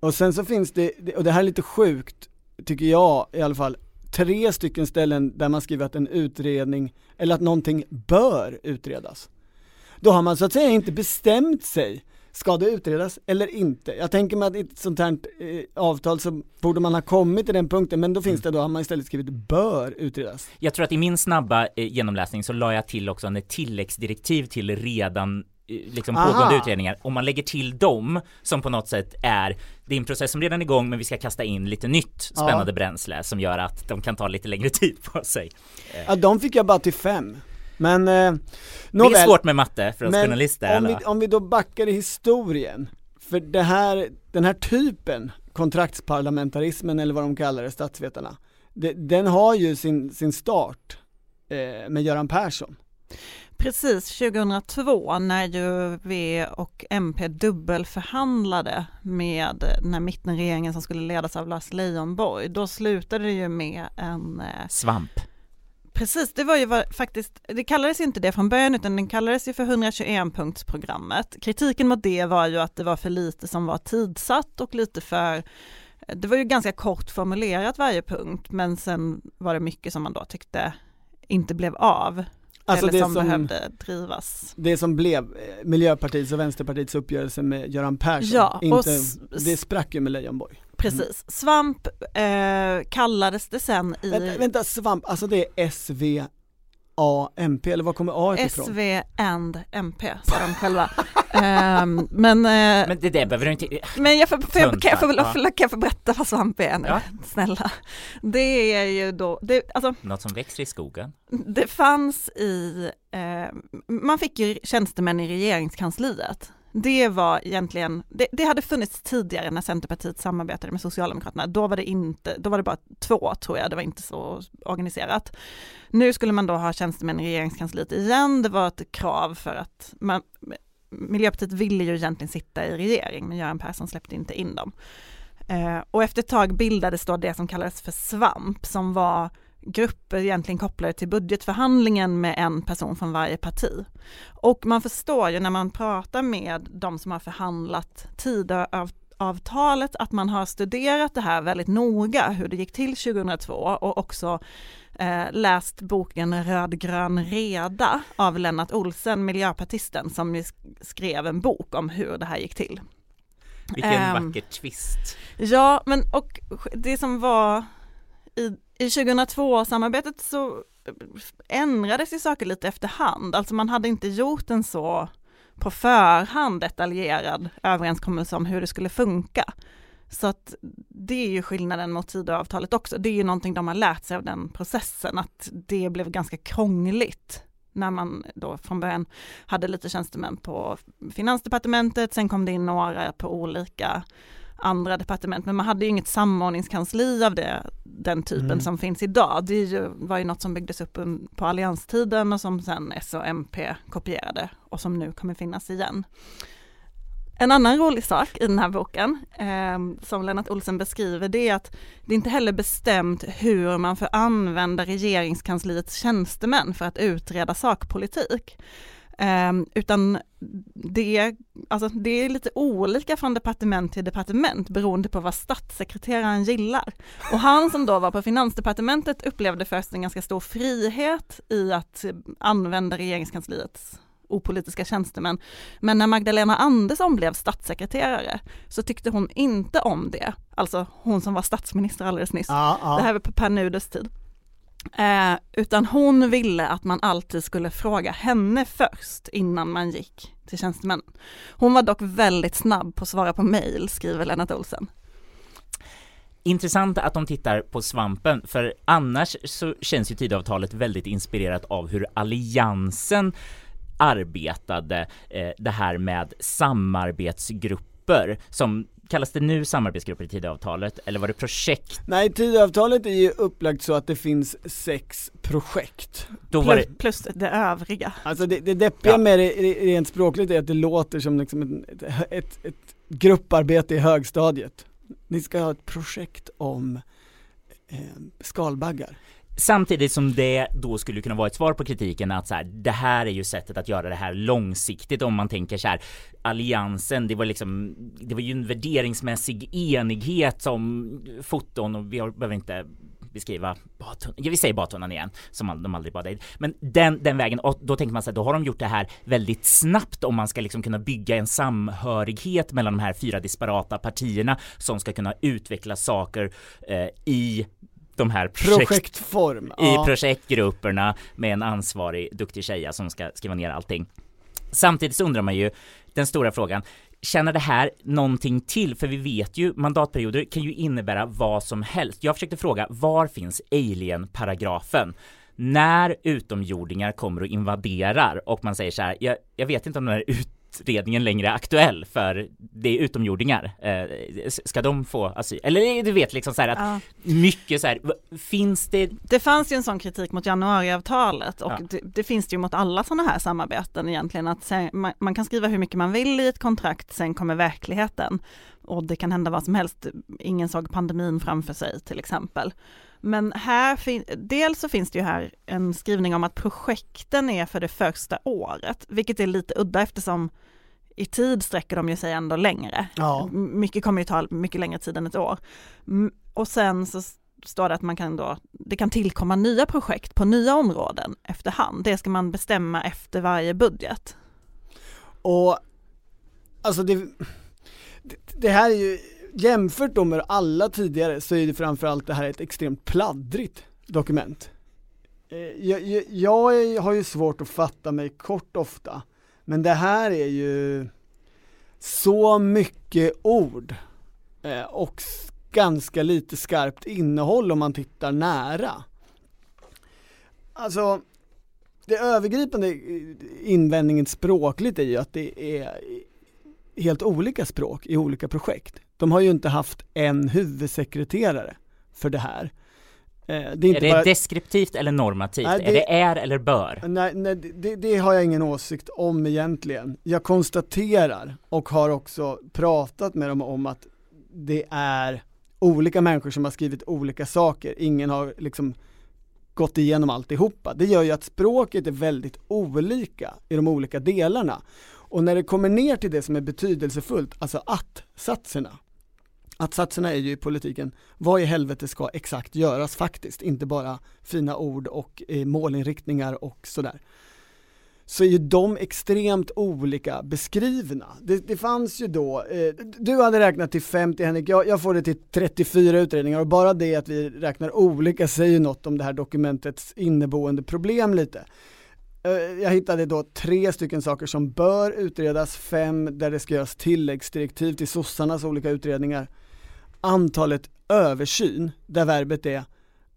Och sen så finns det, det- och det här är lite sjukt, tycker jag i alla fall, tre stycken ställen där man skriver att en utredning, eller att någonting bör utredas. Då har man så att säga inte bestämt sig, ska det utredas eller inte? Jag tänker mig att i ett sånt här eh, avtal så borde man ha kommit till den punkten, men då finns det då, har man istället skrivit bör utredas. Jag tror att i min snabba eh, genomläsning så la jag till också en tilläggsdirektiv till redan liksom Aha. pågående utredningar. Om man lägger till dem som på något sätt är, det är en process som redan är igång men vi ska kasta in lite nytt spännande bränsle som gör att de kan ta lite längre tid på sig. Ja, de fick jag bara till fem. Men eh, Det nåväl. är svårt med matte för oss Men journalister. om vi, om vi då backar i historien, för det här, den här typen, kontraktsparlamentarismen eller vad de kallar det, statsvetarna, det, den har ju sin, sin start eh, med Göran Persson. Precis, 2002 när ju V och MP dubbelförhandlade med den här mittenregeringen som skulle ledas av Lars Leijonborg, då slutade det ju med en eh, Svamp. Precis, det var ju vad, faktiskt, det kallades ju inte det från början utan den kallades ju för 121-punktsprogrammet. Kritiken mot det var ju att det var för lite som var tidsatt och lite för, det var ju ganska kort formulerat varje punkt men sen var det mycket som man då tyckte inte blev av. Alltså eller det som, som, behövde drivas. det som blev eh, Miljöpartiets och Vänsterpartiets uppgörelse med Göran Persson, Ja, inte, det sprack ju med Leijonborg. Precis, svamp eh, kallades det sen i Vänta, vänta, svamp, alltså det är SV A, MP, eller var kommer A ifrån? SV and MP, sa de själva. Ehm, men, eh, Men det där behöver du inte... Men jag får, får jag, kan, jag få, Tunt, va? kan jag få berätta vad svamp är nu? Ja. Snälla. Det är ju då, det, alltså, Något som växer i skogen. det fanns i, eh, man fick ju tjänstemän i regeringskansliet. Det var egentligen, det, det hade funnits tidigare när Centerpartiet samarbetade med Socialdemokraterna. Då var det inte, då var det bara två tror jag, det var inte så organiserat. Nu skulle man då ha tjänstemän i regeringskansliet igen, det var ett krav för att man, Miljöpartiet ville ju egentligen sitta i regering, men Göran Persson släppte inte in dem. Eh, och efter ett tag bildades då det som kallades för SVAMP, som var grupper egentligen kopplade till budgetförhandlingen med en person från varje parti. Och man förstår ju när man pratar med de som har förhandlat Tidöavtalet att man har studerat det här väldigt noga, hur det gick till 2002 och också eh, läst boken Rödgrön reda av Lennart Olsen, miljöpartisten, som skrev en bok om hur det här gick till. Vilken Ehm, vacker twist. Ja, men och det som var i, i 2002-samarbetet så ändrades ju saker lite efterhand, alltså man hade inte gjort en så på förhand detaljerad överenskommelse om hur det skulle funka. Så att det är ju skillnaden mot Tidöavtalet också. Det är ju någonting de har lärt sig av den processen, att det blev ganska krångligt när man då från början hade lite tjänstemän på Finansdepartementet, sen kom det in några på olika andra departement, men man hade ju inget samordningskansli av det, den typen Mm. som finns idag. Det ju, var ju något som byggdes upp på allianstiden och som sen S och MP kopierade och som nu kommer finnas igen. En annan rolig sak i den här boken, eh, som Lennart Olsen beskriver, det är att det inte heller bestämt hur man får använda regeringskansliets tjänstemän för att utreda sakpolitik. Eh, utan det, alltså det är lite olika från departement till departement beroende på vad statssekreteraren gillar. Och han som då var på finansdepartementet upplevde först en ganska stor frihet i att använda regeringskansliets opolitiska tjänstemän. Men när Magdalena Andersson blev statssekreterare så tyckte hon inte om det. Alltså hon som var statsminister alldeles nyss. Ja, ja. Det här var på Per Nuders tid. Eh, utan hon ville att man alltid skulle fråga henne först innan man gick till tjänstemännen. Hon var dock väldigt snabb på att svara på mejl, skriver Lennart Olsen. Intressant att de tittar på svampen, för annars så känns ju Tidöavtalet väldigt inspirerat av hur Alliansen arbetade eh, det här med samarbetsgrupper som kallas det nu samarbetsgrupper i Tidöavtalet eller var det projekt? Nej, Tidöavtalet är ju upplagt så att det finns sex projekt. Då var Plus, det, plus det övriga. Alltså det, det deppiga Ja. med det re- rent språkligt är att det låter som liksom ett, ett, ett, ett grupparbete i högstadiet. Ni ska ha ett projekt om eh, skalbaggar samtidigt som det då skulle kunna vara ett svar på kritiken att så här, det här är ju sättet att göra det här långsiktigt om man tänker så här alliansen, det var liksom, det var ju en värderingsmässig enighet som foton och vi har, behöver inte beskriva badtunnan, ja, vi säger badtunnan igen som de aldrig badade i. Men den, den vägen, och då tänker man så här, då har de gjort det här väldigt snabbt om man ska liksom kunna bygga en samhörighet mellan de här fyra disparata partierna som ska kunna utveckla saker eh, i de här projekt, Projektform. i projektgrupperna med en ansvarig duktig tjeja som ska skriva ner allting. Samtidigt undrar man ju den stora frågan, Känner det här någonting till? För vi vet ju, mandatperioder kan ju innebära vad som helst. Jag försökte fråga, var finns alien-paragrafen? När utomjordingar kommer och invaderar och man säger så här, jag, jag vet inte om den här utredningen längre aktuell för det är utomjordingar. Eh, ska de få asyl? Eller du vet liksom så här att Ja. mycket så här, finns det Det fanns ju en sån kritik mot januariavtalet och Ja. det, det finns det ju mot alla sådana här samarbeten egentligen att sen, man, man kan skriva hur mycket man vill i ett kontrakt, sen kommer verkligheten och det kan hända vad som helst. Ingen såg pandemin framför sig till exempel. Men här, fin- dels så finns det ju här en skrivning om att projekten är för det första året, vilket är lite udda eftersom i tid sträcker de ju sig ändå längre. Ja. Mycket kommer ju ta mycket längre tid än ett år. Och sen så står det att man kan då, det kan tillkomma nya projekt på nya områden efterhand. Det ska man bestämma efter varje budget. Och alltså det, det här är ju, jämfört då med alla tidigare så är det framförallt det här ett extremt pladdrigt dokument. Eh, jag, jag, jag har ju svårt att fatta mig kort ofta, men det här är ju så mycket ord eh, och ganska lite skarpt innehåll om man tittar nära. Alltså, det övergripande eh, invändningen språkligt är ju att det är helt olika språk i olika projekt. De har ju inte haft en huvudsekreterare för det här. Eh, Det är Är det bara... deskriptivt eller normativt? Nej, det- Är det är eller bör? Nej, nej det, det har jag ingen åsikt om egentligen. Jag konstaterar och har också pratat med dem om att det är olika människor som har skrivit olika saker. Ingen har liksom gått igenom alltihopa. Det gör ju att språket är väldigt olika i de olika delarna. Och när det kommer ner till det som är betydelsefullt, alltså att-satserna. Att-satserna är ju i politiken, vad i helvete ska exakt göras faktiskt, inte bara fina ord och eh, målinriktningar och sådär. så är ju de extremt olika beskrivna. Det, det fanns ju då, eh, du hade räknat till 50 Henrik, jag, jag får det till 34 utredningar och bara det att vi räknar olika säger något om det här dokumentets inneboende problem lite. Eh, jag hittade då tre stycken saker som bör utredas, fem där det ska göras tilläggsdirektiv till sossarnas olika utredningar. Antalet översyn, där verbet är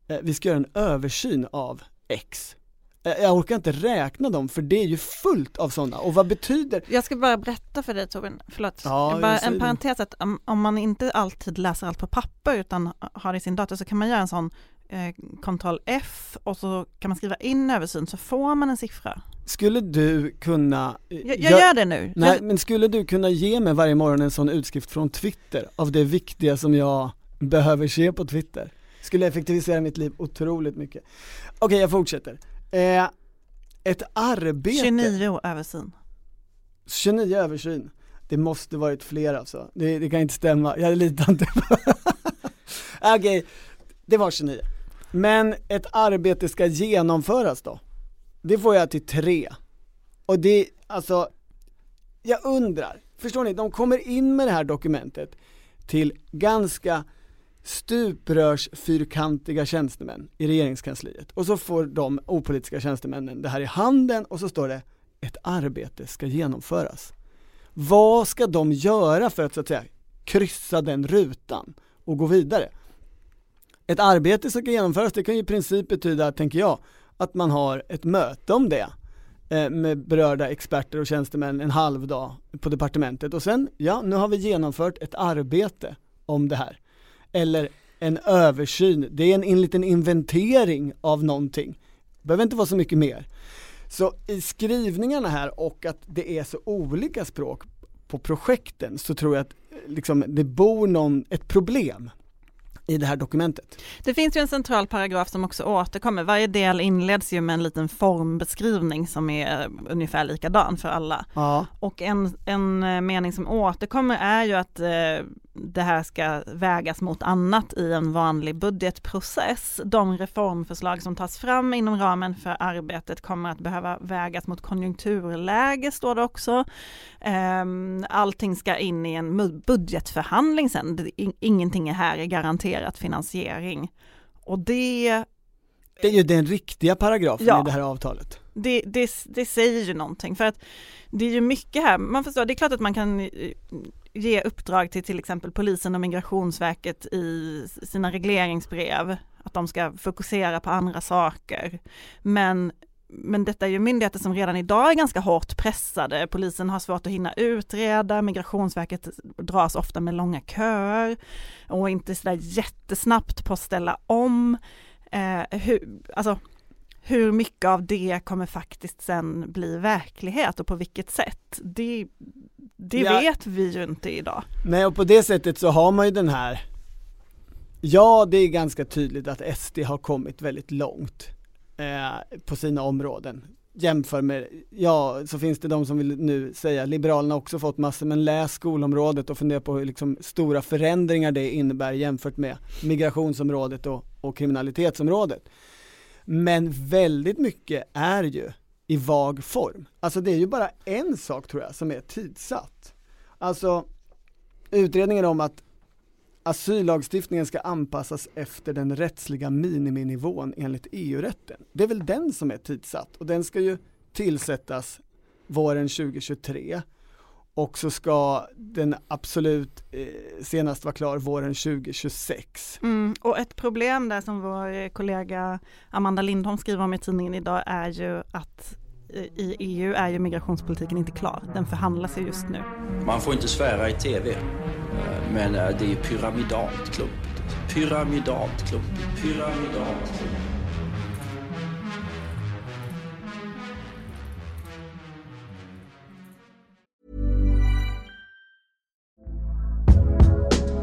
eh, vi ska göra en översyn av X. Eh, Jag orkar inte räkna dem för det är ju fullt av sådana och vad betyder Jag ska bara berätta för dig Torbjörn, förlåt. Ja, bara en parentes att om, om man inte alltid läser allt på papper utan har det i sin dator så kan man göra en sån eh, kontroll F och så kan man skriva in översyn så får man en siffra. Skulle du kunna eh, Jag, jag gör det nu. Nej, Jag, men skulle du kunna ge mig varje morgon en sån utskrift från Twitter av det viktiga som jag behöver se på Twitter? Skulle effektivisera mitt liv otroligt mycket. Okej, jag fortsätter. Eh, ett arbete 29 översyn. 29 översyn. Det måste varit fler alltså. Det, det kan inte stämma. Jag litar inte på Okej, det var 29. Men ett arbete ska genomföras då? Det får jag till tre. Och det, alltså, jag undrar, förstår ni, de kommer in med det här dokumentet till ganska stuprörsfyrkantiga tjänstemän i regeringskansliet och så får de opolitiska tjänstemännen det här i handen och så står det ett arbete ska genomföras. Vad ska de göra för att så att säga kryssa den rutan och gå vidare? Ett arbete som ska genomföras, det kan ju i princip betyda, tänker jag, att man har ett möte om det eh, med berörda experter och tjänstemän en halv dag på departementet och sen, ja, nu har vi genomfört ett arbete om det här. Eller en översyn, det är en, en liten inventering av någonting. Behöver inte vara så mycket mer. Så i skrivningarna här och att det är så olika språk på projekten så tror jag att eh, liksom, det bor någon, ett problem i det här dokumentet. Det finns ju en central paragraf som också återkommer. Varje del inleds ju med en liten formbeskrivning som är ungefär likadan för alla. Ja. Och en, en eh, mening som återkommer är ju att eh, det här ska vägas mot annat i en vanlig budgetprocess. De reformförslag som tas fram inom ramen för arbetet kommer att behöva vägas mot konjunkturläge, står det också. Ehm, Allting ska in i en budgetförhandling sen. Ingenting är här är garanterat finansiering. Och det Det är ju den riktiga paragrafen Ja. i det här avtalet. det, det, det säger ju någonting för att det är ju mycket här, man förstår, det är klart att man kan eh, ge uppdrag till till exempel polisen och migrationsverket i sina regleringsbrev, att de ska fokusera på andra saker. Men, men detta är ju myndigheter som redan idag är ganska hårt pressade, polisen har svårt att hinna utreda, migrationsverket dras ofta med långa köer och inte sådär jättesnabbt på att ställa om. Eh, hur, alltså, hur mycket av det kommer faktiskt sen bli verklighet och på vilket sätt? Det, det Ja. vet vi ju inte idag. Nej och på det sättet så har man ju den här Ja det är ganska tydligt att SD har kommit väldigt långt eh, på sina områden Jämför med, ja så finns det de som vill nu säga, Liberalerna har också fått massor men läs skolområdet och fundera på hur liksom stora förändringar det innebär jämfört med migrationsområdet och, och kriminalitetsområdet men väldigt mycket är ju i vag form. Alltså det är ju bara en sak tror jag som är tidsatt. Alltså utredningen om att asyllagstiftningen ska anpassas efter den rättsliga miniminivån enligt EU-rätten. Det är väl den som är tidsatt och den ska ju tillsättas våren 2023 och så ska den absolut eh, senast vara klar våren 2026. Mm, och ett problem där som vår kollega Amanda Lindholm skriver om i tidningen idag är ju att eh, i EU är ju migrationspolitiken inte klar. Den förhandlas ju just nu. Man får inte svära i tv, eh, men eh, det är pyramidalt klumpigt. Pyramidalt klumpigt. Pyramidalt klumpigt.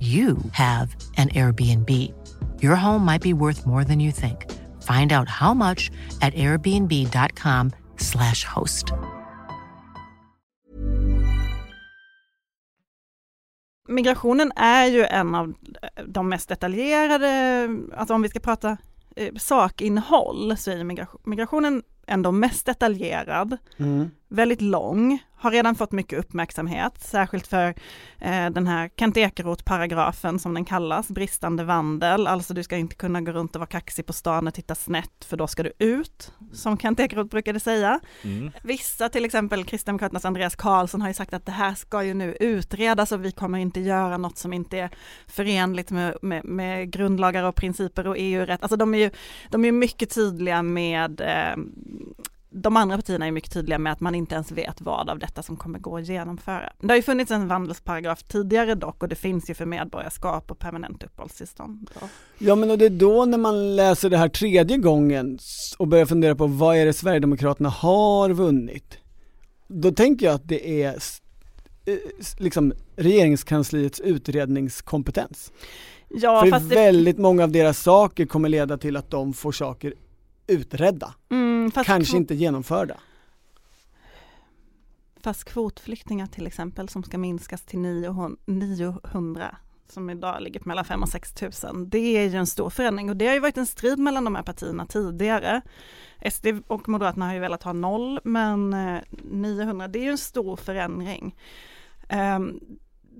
you have an Airbnb. Your home might be worth more than you think. Find out how much at airbnb.com/slash host. Migrationen är ju en av de mest detaljerade, alltså om vi ska prata eh, sakinnehåll, så är migration, migrationen ändå mest detaljerad, Mm. väldigt lång, har redan fått mycket uppmärksamhet, särskilt för eh, den här Kent Ekeroth-paragrafen som den kallas, bristande vandel, alltså du ska inte kunna gå runt och vara kaxig på stan och titta snett, för då ska du ut, som Kent Ekeroth brukade säga. Mm. Vissa, till exempel Kristdemokraternas Andreas Karlsson har ju sagt att det här ska ju nu utredas och vi kommer inte göra något som inte är förenligt med, med, med grundlagar och principer och EU-rätt. Alltså de är ju de är mycket tydliga med eh, de andra partierna är mycket tydliga med att man inte ens vet vad av detta som kommer gå att genomföra. Det har ju funnits en vandelsparagraf tidigare dock och det finns ju för medborgarskap och permanent uppehållstillstånd. Ja men och det är då när man läser det här tredje gången och börjar fundera på vad är det Sverigedemokraterna har vunnit? Då tänker jag att det är eh, liksom regeringskansliets utredningskompetens. Ja, För fast det- väldigt många av deras saker kommer leda till att de får saker utredda. Mm, fast Kanske kvot- inte genomförda. Fast kvotflyktingar till exempel som ska minskas till 900, 900 som idag ligger på mellan 5 och 6 tusen. Det är ju en stor förändring och det har ju varit en strid mellan de här partierna tidigare. SD och Moderaterna har ju velat ha noll men eh, 900 det är ju en stor förändring. Ehm,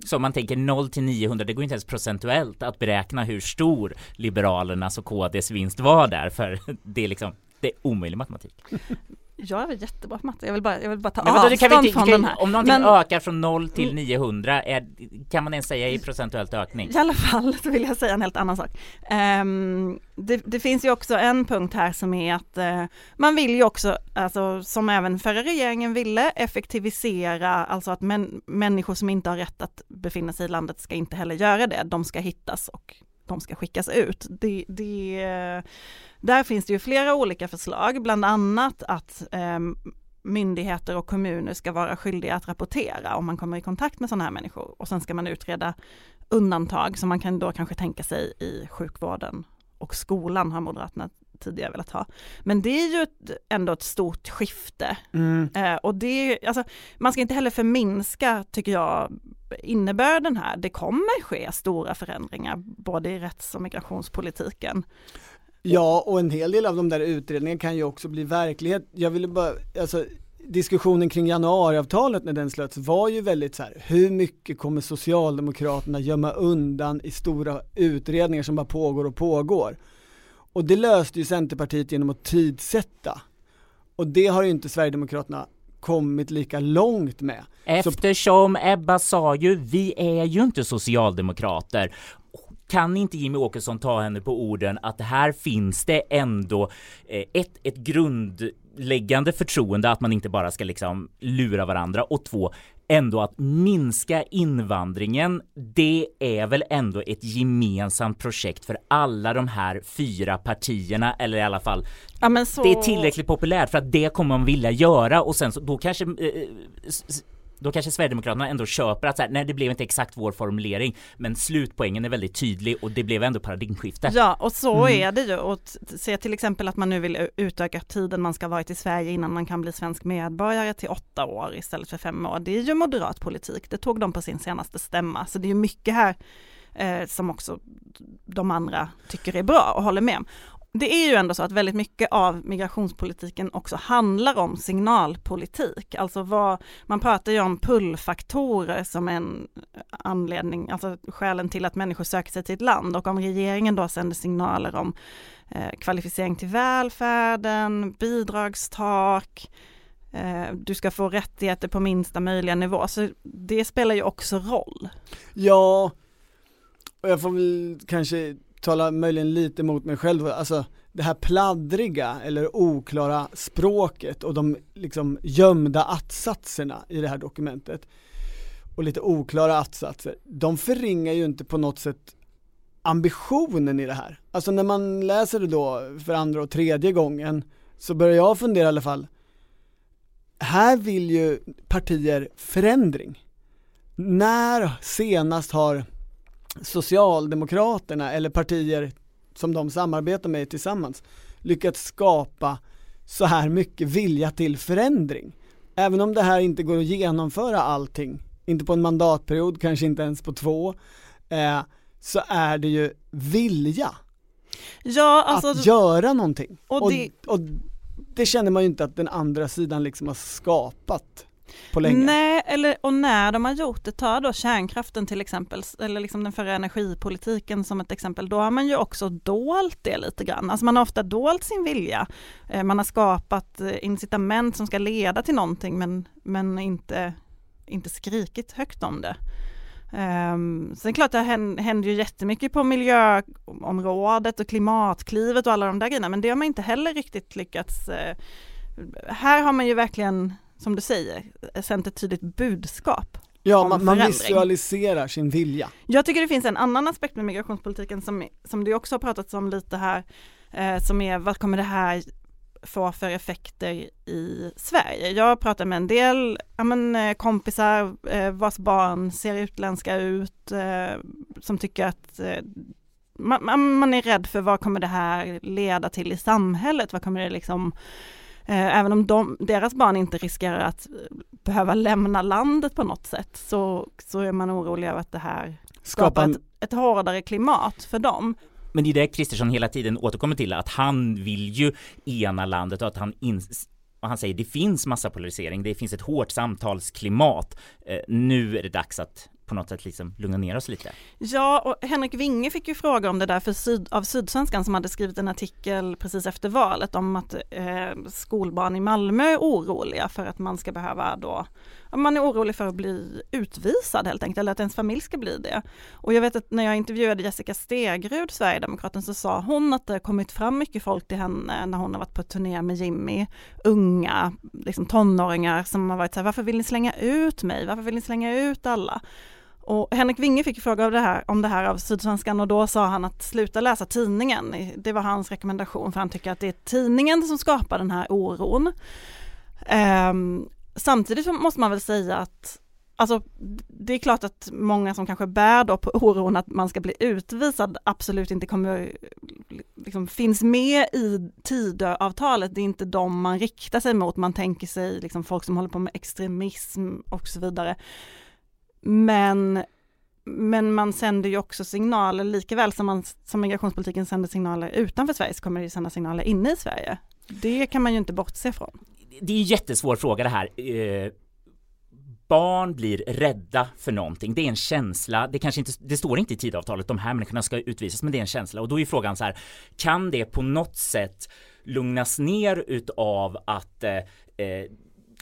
Så om man tänker 0 till 900, det går inte ens procentuellt att beräkna hur stor Liberalernas och KDs vinst var där, för det är liksom, det är omöjlig matematik. jag är jättebra på matte, jag vill bara, jag vill bara ta Men avstånd kan vi inte, från den här. om någonting Men- ökar från 0 till 900, är, kan man ens säga i procentuellt ökning? I alla fall så vill jag säga en helt annan sak. Ehm, det, det finns ju också en punkt här som är att eh, man vill ju också, alltså som även förra regeringen ville, effektivisera, alltså att män, människor som inte har rätt att befinna sig i landet ska inte heller göra det. De ska hittas och de ska skickas ut. Det, det, där finns det ju flera olika förslag, bland annat att ehm, myndigheter och kommuner ska vara skyldiga att rapportera om man kommer i kontakt med sådana här människor och sen ska man utreda undantag som man kan då kanske tänka sig i sjukvården och skolan har Moderaterna tidigare velat ha. Men det är ju ett, ändå ett stort skifte Mm. eh, och det, alltså, man ska inte heller förminska, tycker jag, innebörden här. Det kommer ske stora förändringar både i rätts och migrationspolitiken. Ja, och en hel del av de där utredningarna kan ju också bli verklighet. Jag ville bara, alltså diskussionen kring januariavtalet när den slöts var ju väldigt så här, hur mycket kommer Socialdemokraterna gömma undan i stora utredningar som bara pågår och pågår? Och det löste ju Centerpartiet genom att tidsätta. Och det har ju inte Sverigedemokraterna kommit lika långt med. Eftersom Ebba sa ju, vi är ju inte socialdemokrater. Kan inte Jimmy Åkesson ta henne på orden att här finns det ändå eh, ett, ett grundläggande förtroende att man inte bara ska liksom lura varandra? Och två, ändå att minska invandringen, det är väl ändå ett gemensamt projekt för alla de här fyra partierna, eller i alla fall Ja, men så... det är tillräckligt populärt för att det kommer man vilja göra. Och sen så då kanske eh, då kanske Sverigedemokraterna ändå köper att så här, nej det blev inte exakt vår formulering men slutpoängen är väldigt tydlig och det blev ändå paradigmskifte. Ja, och så Mm. är det ju. Och se till exempel att man nu vill utöka tiden man ska ha varit i Sverige innan man kan bli svensk medborgare till åtta år istället för fem år. Det är ju moderat politik. Det tog de på sin senaste stämma. Så det är ju mycket här eh, som också de andra tycker är bra och håller med om. Det är ju ändå så att väldigt mycket av migrationspolitiken också handlar om signalpolitik. Alltså vad, man pratar ju om pullfaktorer som en anledning, alltså skälen till att människor söker sig till ett land och om regeringen då sänder signaler om eh, kvalificering till välfärden, bidragstak, eh, du ska få rättigheter på minsta möjliga nivå, så det spelar ju också roll. Ja, och jag får väl kanske talar möjligen lite mot mig själv, alltså det här pladdriga eller oklara språket och de liksom gömda att-satserna i det här dokumentet och lite oklara att-satser, de förringar ju inte på något sätt ambitionen i det här. Alltså när man läser det då för andra och tredje gången så börjar jag fundera i alla fall, här vill ju partier förändring. När senast har Socialdemokraterna eller partier som de samarbetar med tillsammans lyckats skapa så här mycket vilja till förändring. Även om det här inte går att genomföra allting, inte på en mandatperiod, kanske inte ens på två, eh, så är det ju vilja Ja, alltså, att göra någonting. och Och det- och, det känner man ju inte att den andra sidan liksom har skapat på länge. Nej, eller, och när de har gjort det, ta då kärnkraften till exempel, eller liksom den förra energipolitiken som ett exempel, då har man ju också dolt det lite grann. Alltså man har ofta dolt sin vilja. Eh, man har skapat eh, incitament som ska leda till någonting men, men inte, inte skrikit högt om det. Um, sen klart det händer ju jättemycket på miljöområdet och klimatklivet och alla de där grejerna men det har man inte heller riktigt lyckats eh, här har man ju verkligen, som du säger, sänt ett tydligt budskap. Ja, man, man visualiserar sin vilja. Jag tycker det finns en annan aspekt med migrationspolitiken som, som du också har pratat om lite här, eh, som är vad kommer det här få för effekter i Sverige? Jag pratar med en del ja, men, eh, kompisar eh, vars barn ser utländska ut, eh, som tycker att eh, man, man, är rädd för vad kommer det här leda till i samhället? Vad kommer det liksom även om de, deras barn inte riskerar att eh, behöva lämna landet på något sätt så, så är man orolig över att det här skapar ett, ett hårdare klimat för dem. Men det är det Kristersson hela tiden återkommer till, att han vill ju ena landet och att han ins- och han säger det finns massa polarisering, det finns ett hårt samtalsklimat. Eh, nu är det dags att på något sätt liksom lugna ner oss lite. Ja, och Henrik Winge fick ju fråga om det där för syd, av Sydsvenskan som hade skrivit en artikel precis efter valet om att eh, skolbarn i Malmö är oroliga för att man ska behöva då, man är orolig för att bli utvisad helt enkelt, eller att ens familj ska bli det. Och jag vet att när jag intervjuade Jessica Stegrud, Sverigedemokraten, så sa hon att det har kommit fram mycket folk till henne när hon har varit på turné med Jimmy, unga, liksom tonåringar som har varit så här, varför vill ni slänga ut mig? Varför vill ni slänga ut alla? Och Henrik Winge fick fråga om det här, om det här av Sydsvenskan och då sa han att sluta läsa tidningen. Det var hans rekommendation för han tycker att det är tidningen som skapar den här oron. Um, samtidigt måste man väl säga att Alltså det är klart att många som kanske bär då på oron att man ska bli utvisad absolut inte kommer, liksom finns med i Tidöavtalet. Det är inte de man riktar sig mot. Man tänker sig liksom folk som håller på med extremism och så vidare. Men, men man sänder ju också signaler, lika väl som, man, som migrationspolitiken sänder signaler utanför Sverige, så kommer det ju sända signaler inne i Sverige. Det kan man ju inte bortse från. Det är en jättesvår fråga det här. Eh, barn blir rädda för någonting. Det är en känsla. Det kanske inte, det står inte i tidavtalet, de här människorna ska utvisas, men det är en känsla. Och då är frågan så här, kan det på något sätt lugnas ner utav att eh, eh,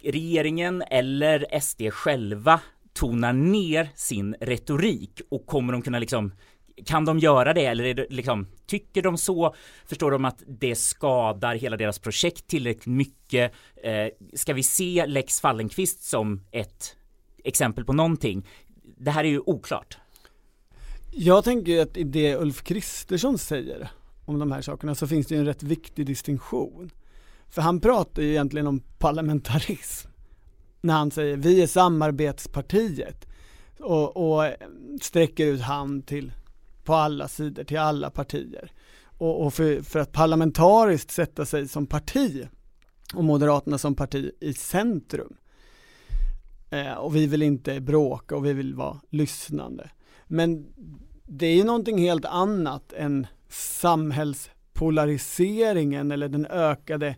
regeringen eller SD själva tonar ner sin retorik och kommer de kunna liksom kan de göra det eller är det liksom, tycker de så? Förstår de att det skadar hela deras projekt tillräckligt mycket? Eh, ska vi se Lex Fallenkvist som ett exempel på någonting? Det här är ju oklart. Jag tänker att i det Ulf Kristersson säger om de här sakerna så finns det ju en rätt viktig distinktion. För han pratar ju egentligen om parlamentarism när han säger vi är samarbetspartiet och, och sträcker ut hand till på alla sidor, till alla partier. Och, och för, för att parlamentariskt sätta sig som parti och Moderaterna som parti i centrum. Eh, och vi vill inte bråka och vi vill vara lyssnande. Men det är ju någonting helt annat än samhällspolariseringen eller den ökade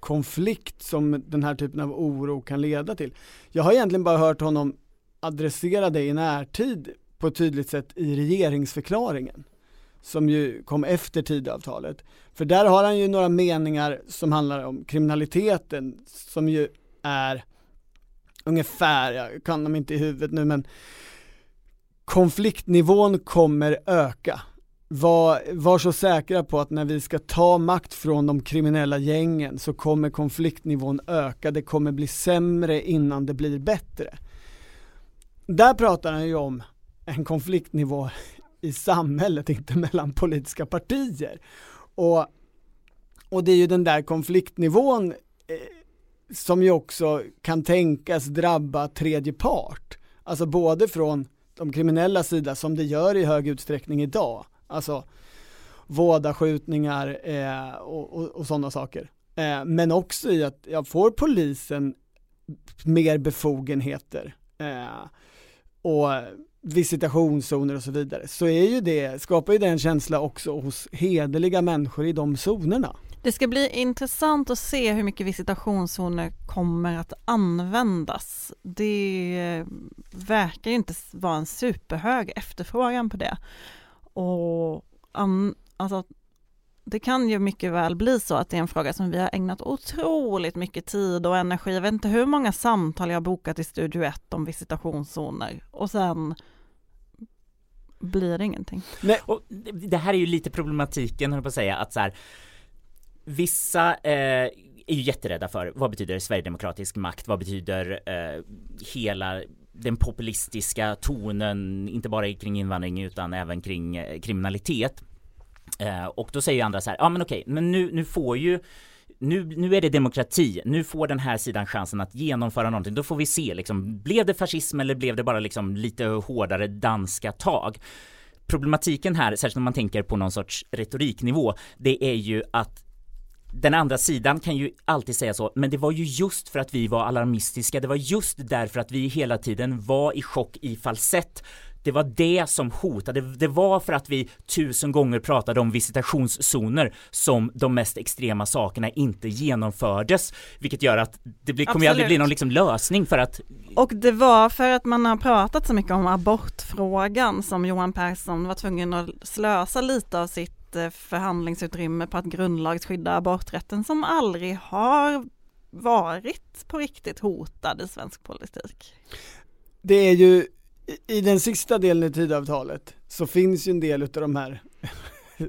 konflikt som den här typen av oro kan leda till. Jag har egentligen bara hört honom adressera det i närtid på ett tydligt sätt i regeringsförklaringen som ju kom efter Tidöavtalet. För där har han ju några meningar som handlar om kriminaliteten som ju är ungefär, jag kan dem inte i huvudet nu men konfliktnivån kommer öka. Var, var så säkra på att när vi ska ta makt från de kriminella gängen så kommer konfliktnivån öka, det kommer bli sämre innan det blir bättre. Där pratar han ju om en konfliktnivå i samhället, inte mellan politiska partier. Och, och det är ju den där konfliktnivån eh, som ju också kan tänkas drabba tredje part. Alltså både från de kriminella sida som det gör i hög utsträckning idag. Alltså vådaskjutningar eh, och, och, och sådana saker. Eh, men också i att jag får polisen mer befogenheter eh, och visitationszoner och så vidare så är ju det, skapar ju det en känsla också hos hederliga människor i de zonerna. Det ska bli intressant att se hur mycket visitationszoner kommer att användas. Det eh, verkar ju inte vara en superhög efterfrågan på det. Och an, alltså, det kan ju mycket väl bli så att det är en fråga som vi har ägnat otroligt mycket tid och energi. Jag vet inte hur många samtal jag har bokat i Studio 1 om visitationszoner och sen blir det ingenting. Nej. Och det här är ju lite problematiken, höll på att säga, att så här, vissa eh, är ju jätterädda för vad betyder sverigedemokratisk makt, vad betyder eh, hela den populistiska tonen, inte bara kring invandring utan även kring eh, kriminalitet. Eh, och då säger andra så här, ja men okej, men nu, nu får ju nu, nu är det demokrati, nu får den här sidan chansen att genomföra någonting, då får vi se liksom, blev det fascism eller blev det bara liksom lite hårdare danska tag? Problematiken här, särskilt om man tänker på någon sorts retoriknivå, det är ju att den andra sidan kan ju alltid säga så, men det var ju just för att vi var alarmistiska, det var just därför att vi hela tiden var i chock i falsett. Det var det som hotade, det var för att vi tusen gånger pratade om visitationszoner som de mest extrema sakerna inte genomfördes, vilket gör att det blir, kommer ju aldrig bli någon liksom lösning för att Och det var för att man har pratat så mycket om abortfrågan som Johan Persson var tvungen att slösa lite av sitt ett eh, förhandlingsutrymme på att grundlagsskydda aborträtten som aldrig har varit på riktigt hotad i svensk politik. Det är ju i den sista delen i tidavtalet så finns ju en del utav de här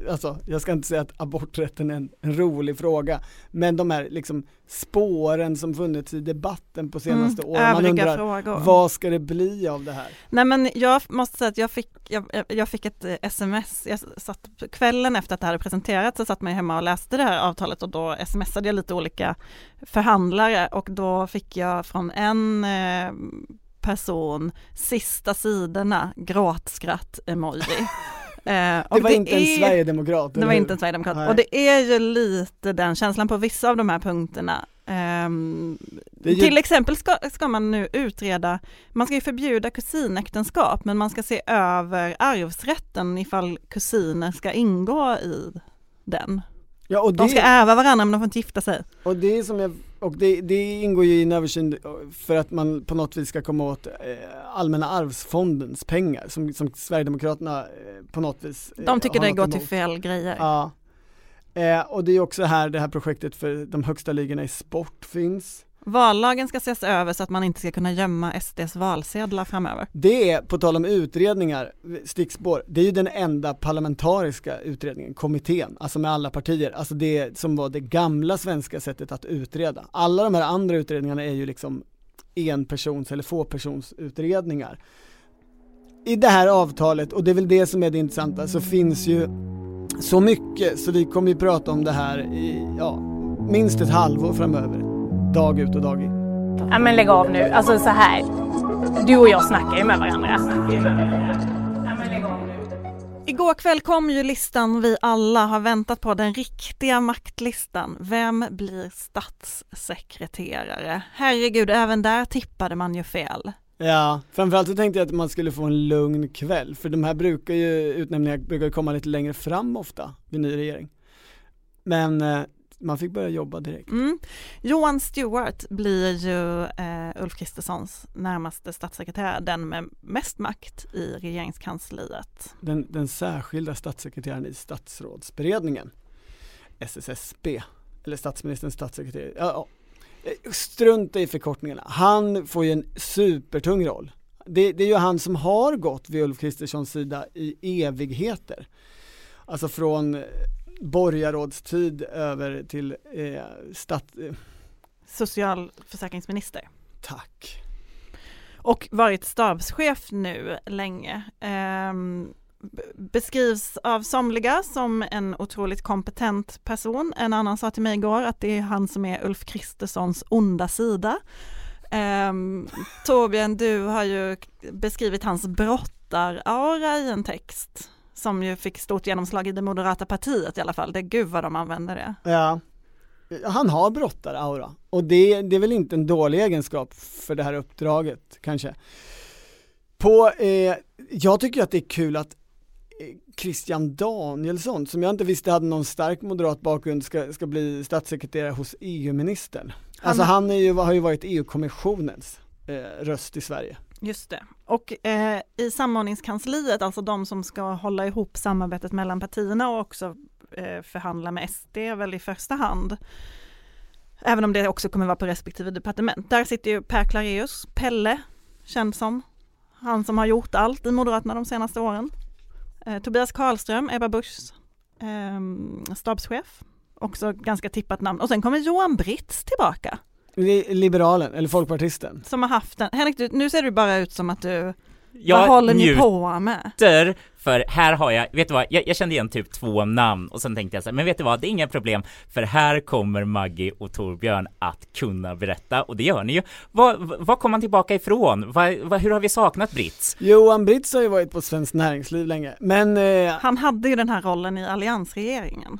Alltså, jag ska inte säga att aborträtten är en, en, rolig fråga, men de här liksom spåren som funnits i debatten på senaste mm, åren, man undrar frågor. vad ska det bli av det här? Nej men jag måste säga att jag fick, jag, jag fick ett sms, jag satt kvällen efter att det hade presenterats så satt man hemma och läste det här avtalet och då smsade jag lite olika förhandlare och då fick jag från en eh, person, sista sidorna, gråtskratt-emoji. Eh, det var det inte är, en sverigedemokrat? Det var inte en sverigedemokrat. Nej. Och det är ju lite den känslan på vissa av de här punkterna. Um, ju... Till exempel ska, ska man nu utreda, man ska ju förbjuda kusinäktenskap men man ska se över arvsrätten ifall kusiner ska ingå i den. Ja, och det... De ska ärva varandra men de får inte gifta sig. Och det som jag och det, det, ingår ju i en översyn för att man på något vis ska komma åt eh, Allmänna arvsfondens pengar som, som Sverigedemokraterna eh, på något vis eh, De tycker det går emot. till fel grejer. Ja. Eh, och det är också här det här projektet för de högsta ligorna i sport finns. Vallagen ska ses över så att man inte ska kunna gömma SDs valsedlar framöver. Det är, på tal om utredningar, stickspår, det är ju den enda parlamentariska utredningen, kommittén, alltså med alla partier, alltså det som var det gamla svenska sättet att utreda. Alla de här andra utredningarna är ju liksom enpersons eller fåpersonsutredningar. I det här avtalet, och det är väl det som är det intressanta, så finns ju så mycket, så vi kommer ju prata om det här i, ja, minst ett halvår framöver dag ut och dag in. Ja men lägg av nu, alltså så här. Du och jag snackar ju med varandra. Igår kväll kom ju listan vi alla har väntat på, den riktiga maktlistan. Vem blir statssekreterare? Herregud, även där tippade man ju fel. Ja, framförallt så tänkte jag att man skulle få en lugn kväll, för de här brukar ju, utnämningar brukar komma lite längre fram ofta vid ny regering. Men eh, man fick börja jobba direkt. Mm. Johan Stewart blir ju eh, Ulf Kristerssons närmaste statssekreterare, den med mest makt i regeringskansliet. Den, den särskilda statssekreteraren i statsrådsberedningen, SSSB, eller statsministerns statssekreterare. Ja, ja. Strunta i förkortningarna. Han får ju en supertung roll. det, det är ju han som har gått vid Ulf Kristerssons sida i evigheter. Alltså från eh, borgarrådstid över till eh, stat... Eh, Socialförsäkringsminister. tack. Och varit stabschef nu länge. B- beskrivs av somliga som en otroligt kompetent person. En annan sa till mig igår att det är han som är Ulf Kristerssons onda sida. Um, Torbjörn, du har ju beskrivit hans brottaraura i en text som ju fick stort genomslag i det moderata partiet i alla fall. Det är gud vad de använder det. Ja. Han har brottaraura och det, det är väl inte en dålig egenskap för det här uppdraget kanske. På, eh, jag tycker att det är kul att eh, Christian Danielsson, som jag inte visste hade någon stark moderat bakgrund, ska, ska bli statssekreterare hos EU-ministern. Alltså Han- ju, har ju varit EU-kommissionens eh, röst i Sverige. Just det. Och eh, i samordningskansliet, alltså de som ska hålla ihop samarbetet mellan partierna och också eh, förhandla med SD väl i första hand. Även om det också kommer vara på respektive departement. Där sitter ju Per Clareus, Pelle, känd som. Han som har gjort allt i Moderaterna de senaste åren. Eh, Tobias Karlström, Ebba Buschs eh, stabschef. Också ganska tippat namn. Och sen kommer Johan Britz tillbaka. Li- Liberalen, eller folkpartisten. Som har haft den. Henrik, du, nu ser du bara ut som att du Jag vad håller ni på med? för här har jag, vet du vad, jag, jag kände igen typ två namn och sen tänkte jag så här, men vet du vad, det är inga problem för här kommer Maggie och Torbjörn att kunna berätta och det gör ni ju. Vad, vad kom han tillbaka ifrån? Vad, vad, hur har vi saknat Brits? Johan Britz har ju varit på Svenskt Näringsliv länge, men eh, Han hade ju den här rollen i alliansregeringen.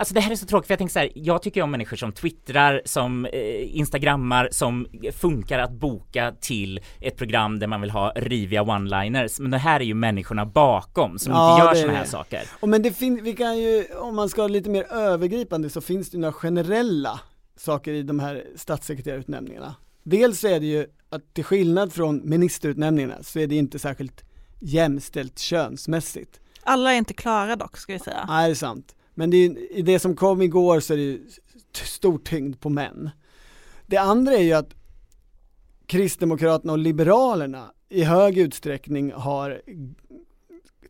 Alltså det här är så tråkigt för jag tänker så här, jag tycker om människor som twittrar, som eh, instagrammar, som funkar att boka till ett program där man vill ha riviga one-liners. Men det här är ju människorna bakom som Ja, inte gör såna här saker. Och men det finns, vi kan ju, om man ska ha lite mer övergripande så finns det några generella saker i de här statssekreterarutnämningarna. Dels så är det ju att till skillnad från ministerutnämningarna så är det inte särskilt jämställt könsmässigt. Alla är inte klara dock, ska vi säga. Nej, det är sant. Men det är, i det som kom igår så är det ju stor tyngd på män. Det andra är ju att Kristdemokraterna och Liberalerna i hög utsträckning har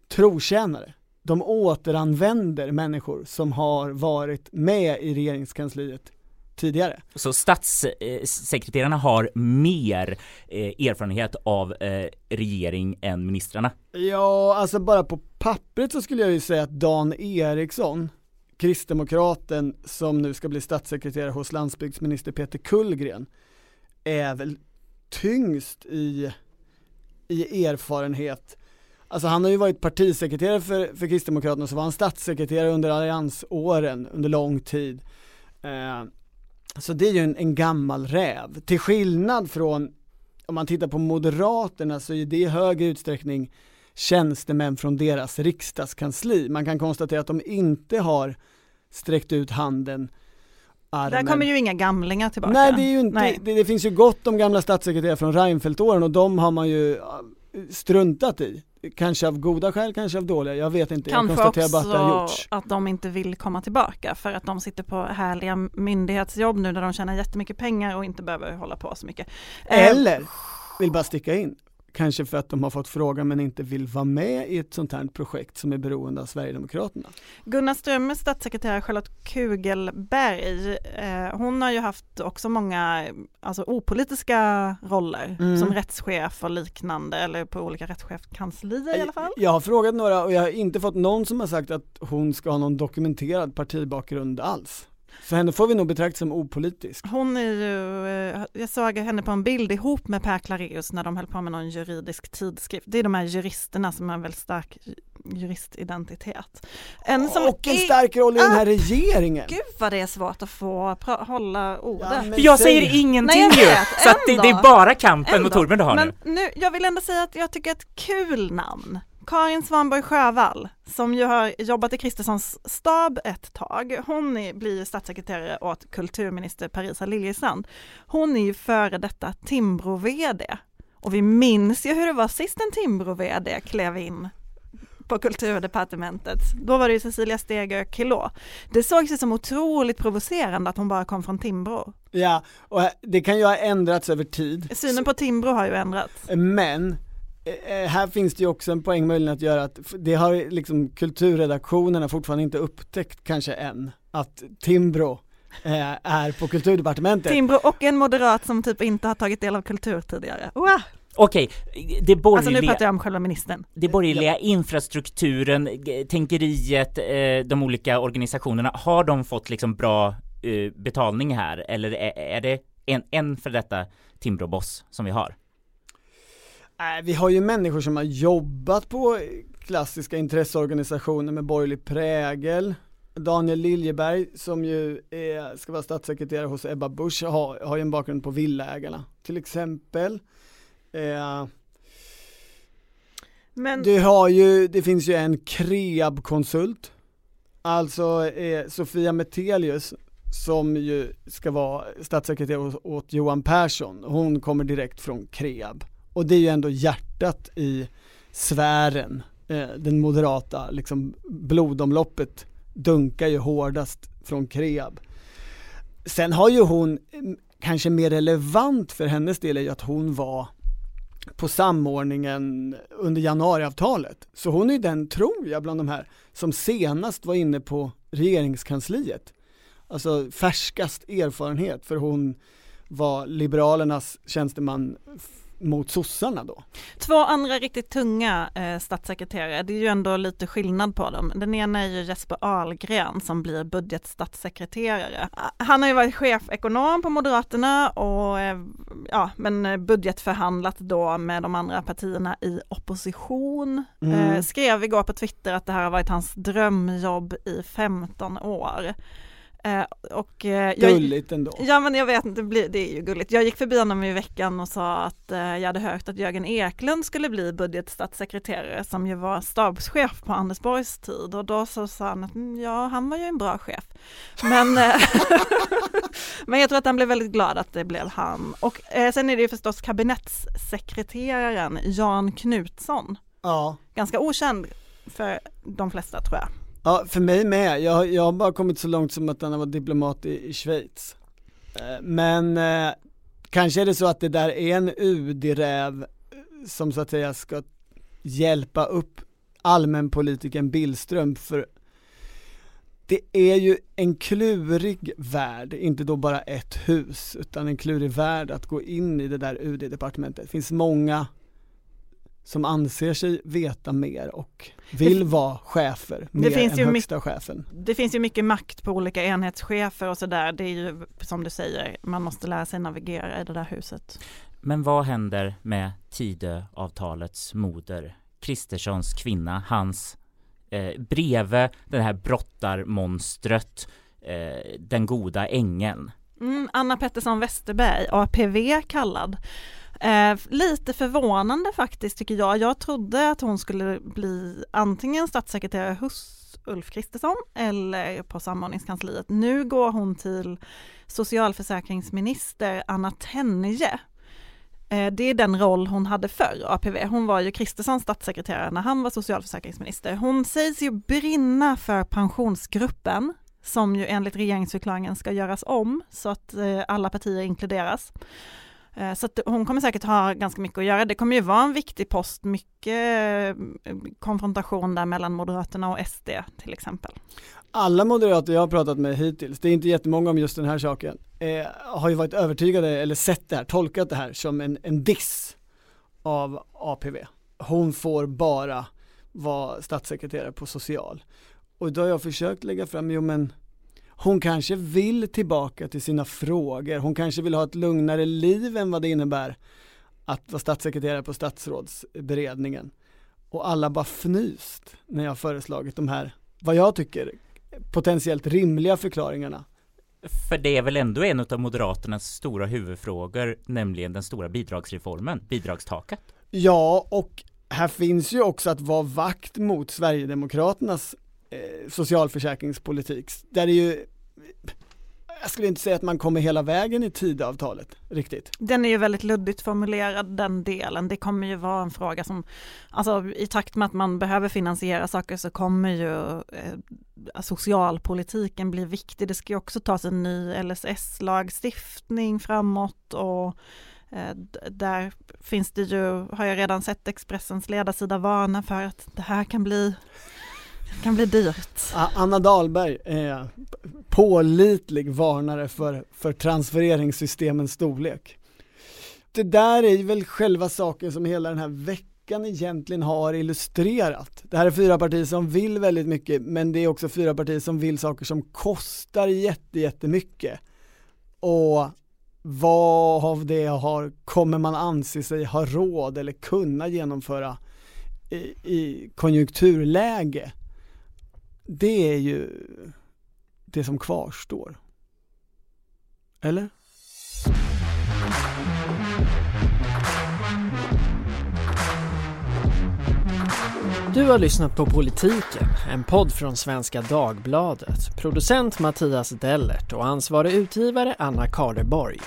trotjänare. De återanvänder människor som har varit med i regeringskansliet tidigare. Så statssekreterarna har mer eh, erfarenhet av eh, regering än ministrarna. Ja, alltså bara på pappret så skulle jag ju säga att Dan Eriksson, kristdemokraten som nu ska bli statssekreterare hos landsbygdsminister Peter Kullgren, är väl tyngst i, i erfarenhet. Alltså han har ju varit partisekreterare för, för Kristdemokraterna, så var han statssekreterare under alliansåren under lång tid. Eh, så det är ju en, en gammal räv. Till skillnad från, om man tittar på Moderaterna så är det i hög utsträckning tjänstemän från deras riksdagskansli. Man kan konstatera att de inte har sträckt ut handen, armen. Där kommer ju inga gamlingar tillbaka. Nej det är ju inte, det, det finns ju gott om gamla statssekreterare från Reinfeldt-åren och de har man ju struntat i. Kanske av goda skäl, kanske av dåliga, jag vet inte. Kanske jag konstaterar bara att det har gjorts. att de inte vill komma tillbaka för att de sitter på härliga myndighetsjobb nu där de tjänar jättemycket pengar och inte behöver hålla på så mycket. Eh, Eller, vill bara sticka in, kanske för att de har fått frågan men inte vill vara med i ett sånt här projekt som är beroende av Sverigedemokraterna. Gunnar Strömmers statssekreterare Charlotte Kugelberg, eh, hon har ju haft också många alltså, opolitiska roller Mm. som rättschef och liknande eller på olika rättschefskanslier i alla fall. Jag har frågat några och jag har inte fått någon som har sagt att hon ska ha någon dokumenterad partibakgrund alls. Så henne får vi nog betrakta som opolitisk. Hon är ju, eh, jag såg henne på en bild ihop med Per Clareus när de höll på med någon juridisk tidskrift. Det är de här juristerna som har en väldigt stark juristidentitet. En som och en är- stark roll i den här Ah, regeringen. Gud vad det är svårt att få hålla men För jag säg- säger ingenting Nej, jag ju! Så att det, det är bara kampen mot Ändå. Torbjörn du har Men nu. nu, jag vill ändå säga att jag tycker ett kul namn. Karin Svanborg Sjövall, som ju har jobbat i Kristerssons stab ett tag. Hon är, blir statssekreterare åt kulturminister Parisa Liljestrand. Hon är ju före detta Timbro-VD. Och vi minns ju hur det var sist en Timbro-VD klev in på kulturdepartementet. Då var det ju Cecilia Stegö Kilå. Det sågs ju som otroligt provocerande att hon bara kom från Timbro. Ja, och det kan ju ha ändrats över tid. Synen på Timbro har ju ändrats. Men här finns det ju också en poäng möjligen att göra att det har liksom kulturredaktionerna fortfarande inte upptäckt kanske än att Timbro eh, är på kulturdepartementet. Timbro och en moderat som typ inte har tagit del av kultur tidigare. Wow. Okej, det Alltså borgerliga, nu pratar jag om själva ministern. det borgerliga infrastrukturen, tänkeriet, eh, de olika organisationerna, har de fått liksom bra eh, betalning här? Eller är, är det en, en för detta Timbro-boss som vi har? Nej, vi har ju människor som har jobbat på klassiska intresseorganisationer med borgerlig prägel. Daniel Liljeberg som ju är, ska vara statssekreterare hos Ebba Busch har, har ju en bakgrund på Villaägarna till exempel. Eh, Men du har ju, det finns ju en Kreab-konsult, alltså eh, Sofia Metelius som ju ska vara statssekreterare åt, åt Johan Persson, hon kommer direkt från Kreab. Och det är ju ändå hjärtat i sfären, eh, den moderata, liksom blodomloppet dunkar ju hårdast från Kreab. Sen har ju hon, mm, kanske mer relevant för hennes del är ju att hon var på samordningen under januariavtalet. Så hon är ju den, tror jag, bland de här som senast var inne på regeringskansliet. Alltså färskast erfarenhet, för hon var Liberalernas tjänsteman mot sossarna då. Två andra riktigt tunga eh, statssekreterare, det är ju ändå lite skillnad på dem. Den ena är ju Jesper Ahlgren som blir budgetstatssekreterare. Han har ju varit chefekonom på Moderaterna och eh, ja, men budgetförhandlat då med de andra partierna i opposition. Mm. Eh, skrev igår på Twitter att det här har varit hans drömjobb i 15 år. Eh, och, eh, jag- Gulligt ändå. Ja men jag vet inte, det, blir, det är ju gulligt. Jag gick förbi honom i veckan och sa att eh, jag hade hört att Jörgen Eklund skulle bli budgetstatssekreterare som ju var stabschef på Anders Borgs tid och då så sa han att "Mm, ja han var ju en bra chef. Men, eh, men jag tror att han blev väldigt glad att det blev han. Och sen är det ju förstås kabinettssekreteraren Jan Knutsson. Ja. Ganska okänd för de flesta tror jag. Ja, för mig med. Jag, jag har bara kommit så långt som att han har varit diplomat i, i Schweiz. Eh, men eh, kanske är det så att det där är en UD-räv eh, som så att säga ska hjälpa upp allmänpolitiken Billström för det är ju en klurig värld, inte då bara ett hus, utan en klurig värld att gå in i det där UD-departementet. Det finns många som anser sig veta mer och vill vara chefer mer finns än ju högsta mycket- chefen. Det finns ju mycket makt på olika enhetschefer och sådär. Det är ju som du säger, man måste lära sig navigera i det där huset. Men vad händer med Tidöavtalets moder, Kristerssons kvinna, hans eh, bredvid det här brottarmonstret, eh, den goda ängeln? Mm, Anna Pettersson Westerberg, APV kallad. Eh, lite förvånande faktiskt tycker jag. Jag trodde att hon skulle bli antingen statssekreterare hos Ulf Kristersson eller på samordningskansliet. Nu går hon till socialförsäkringsminister Anna Tenje. Eh, det är den roll hon hade förr, APV. Hon var ju Kristerssons statssekreterare när han var socialförsäkringsminister. Hon sägs ju brinna för pensionsgruppen som ju enligt regeringsförklaringen ska göras om så att eh, alla partier inkluderas. Eh, så att hon kommer säkert ha ganska mycket att göra. Det kommer ju vara en viktig post, mycket eh, konfrontation där mellan Moderaterna och SD till exempel. Alla moderater jag har pratat med hittills, det är inte jättemånga om just den här saken, eh, har ju varit övertygade eller sett det här, tolkat det här som en, en diss av APV. Hon får bara vara statssekreterare på social. Och då har jag försökt lägga fram, jo men hon kanske vill tillbaka till sina frågor, hon kanske vill ha ett lugnare liv än vad det innebär att vara statssekreterare på statsrådsberedningen. Och alla bara fnyst när jag föreslagit de här, vad jag tycker, potentiellt rimliga förklaringarna. För det är väl ändå en av Moderaternas stora huvudfrågor, nämligen den stora bidragsreformen, bidragstaket. Ja, och här finns ju också att vara vakt mot Sverigedemokraternas eh, socialförsäkringspolitik. Där är ju, jag skulle inte säga att man kommer hela vägen i Tidöavtalet, riktigt. Den är ju väldigt luddigt formulerad den delen. Det kommer ju vara en fråga som, alltså i takt med att man behöver finansiera saker så kommer ju eh, socialpolitiken bli viktig. Det ska ju också tas en ny LSS-lagstiftning framåt och Eh, där finns det ju, har jag redan sett Expressens ledarsida varna för att det här kan bli, det kan bli dyrt. Ah, Anna Dahlberg är pålitlig varnare för, för transfereringssystemens storlek. Det där är väl själva saken som hela den här veckan egentligen har illustrerat. Det här är fyra partier som vill väldigt mycket men det är också fyra partier som vill saker som kostar jätte, jättemycket. Och vad av det har, kommer man anse sig ha råd eller kunna genomföra i, i konjunkturläge? Det är ju det som kvarstår. Eller? Du har lyssnat på Politiken, en podd från Svenska Dagbladet. Producent Mattias Dellert och ansvarig utgivare Anna Kardeborg.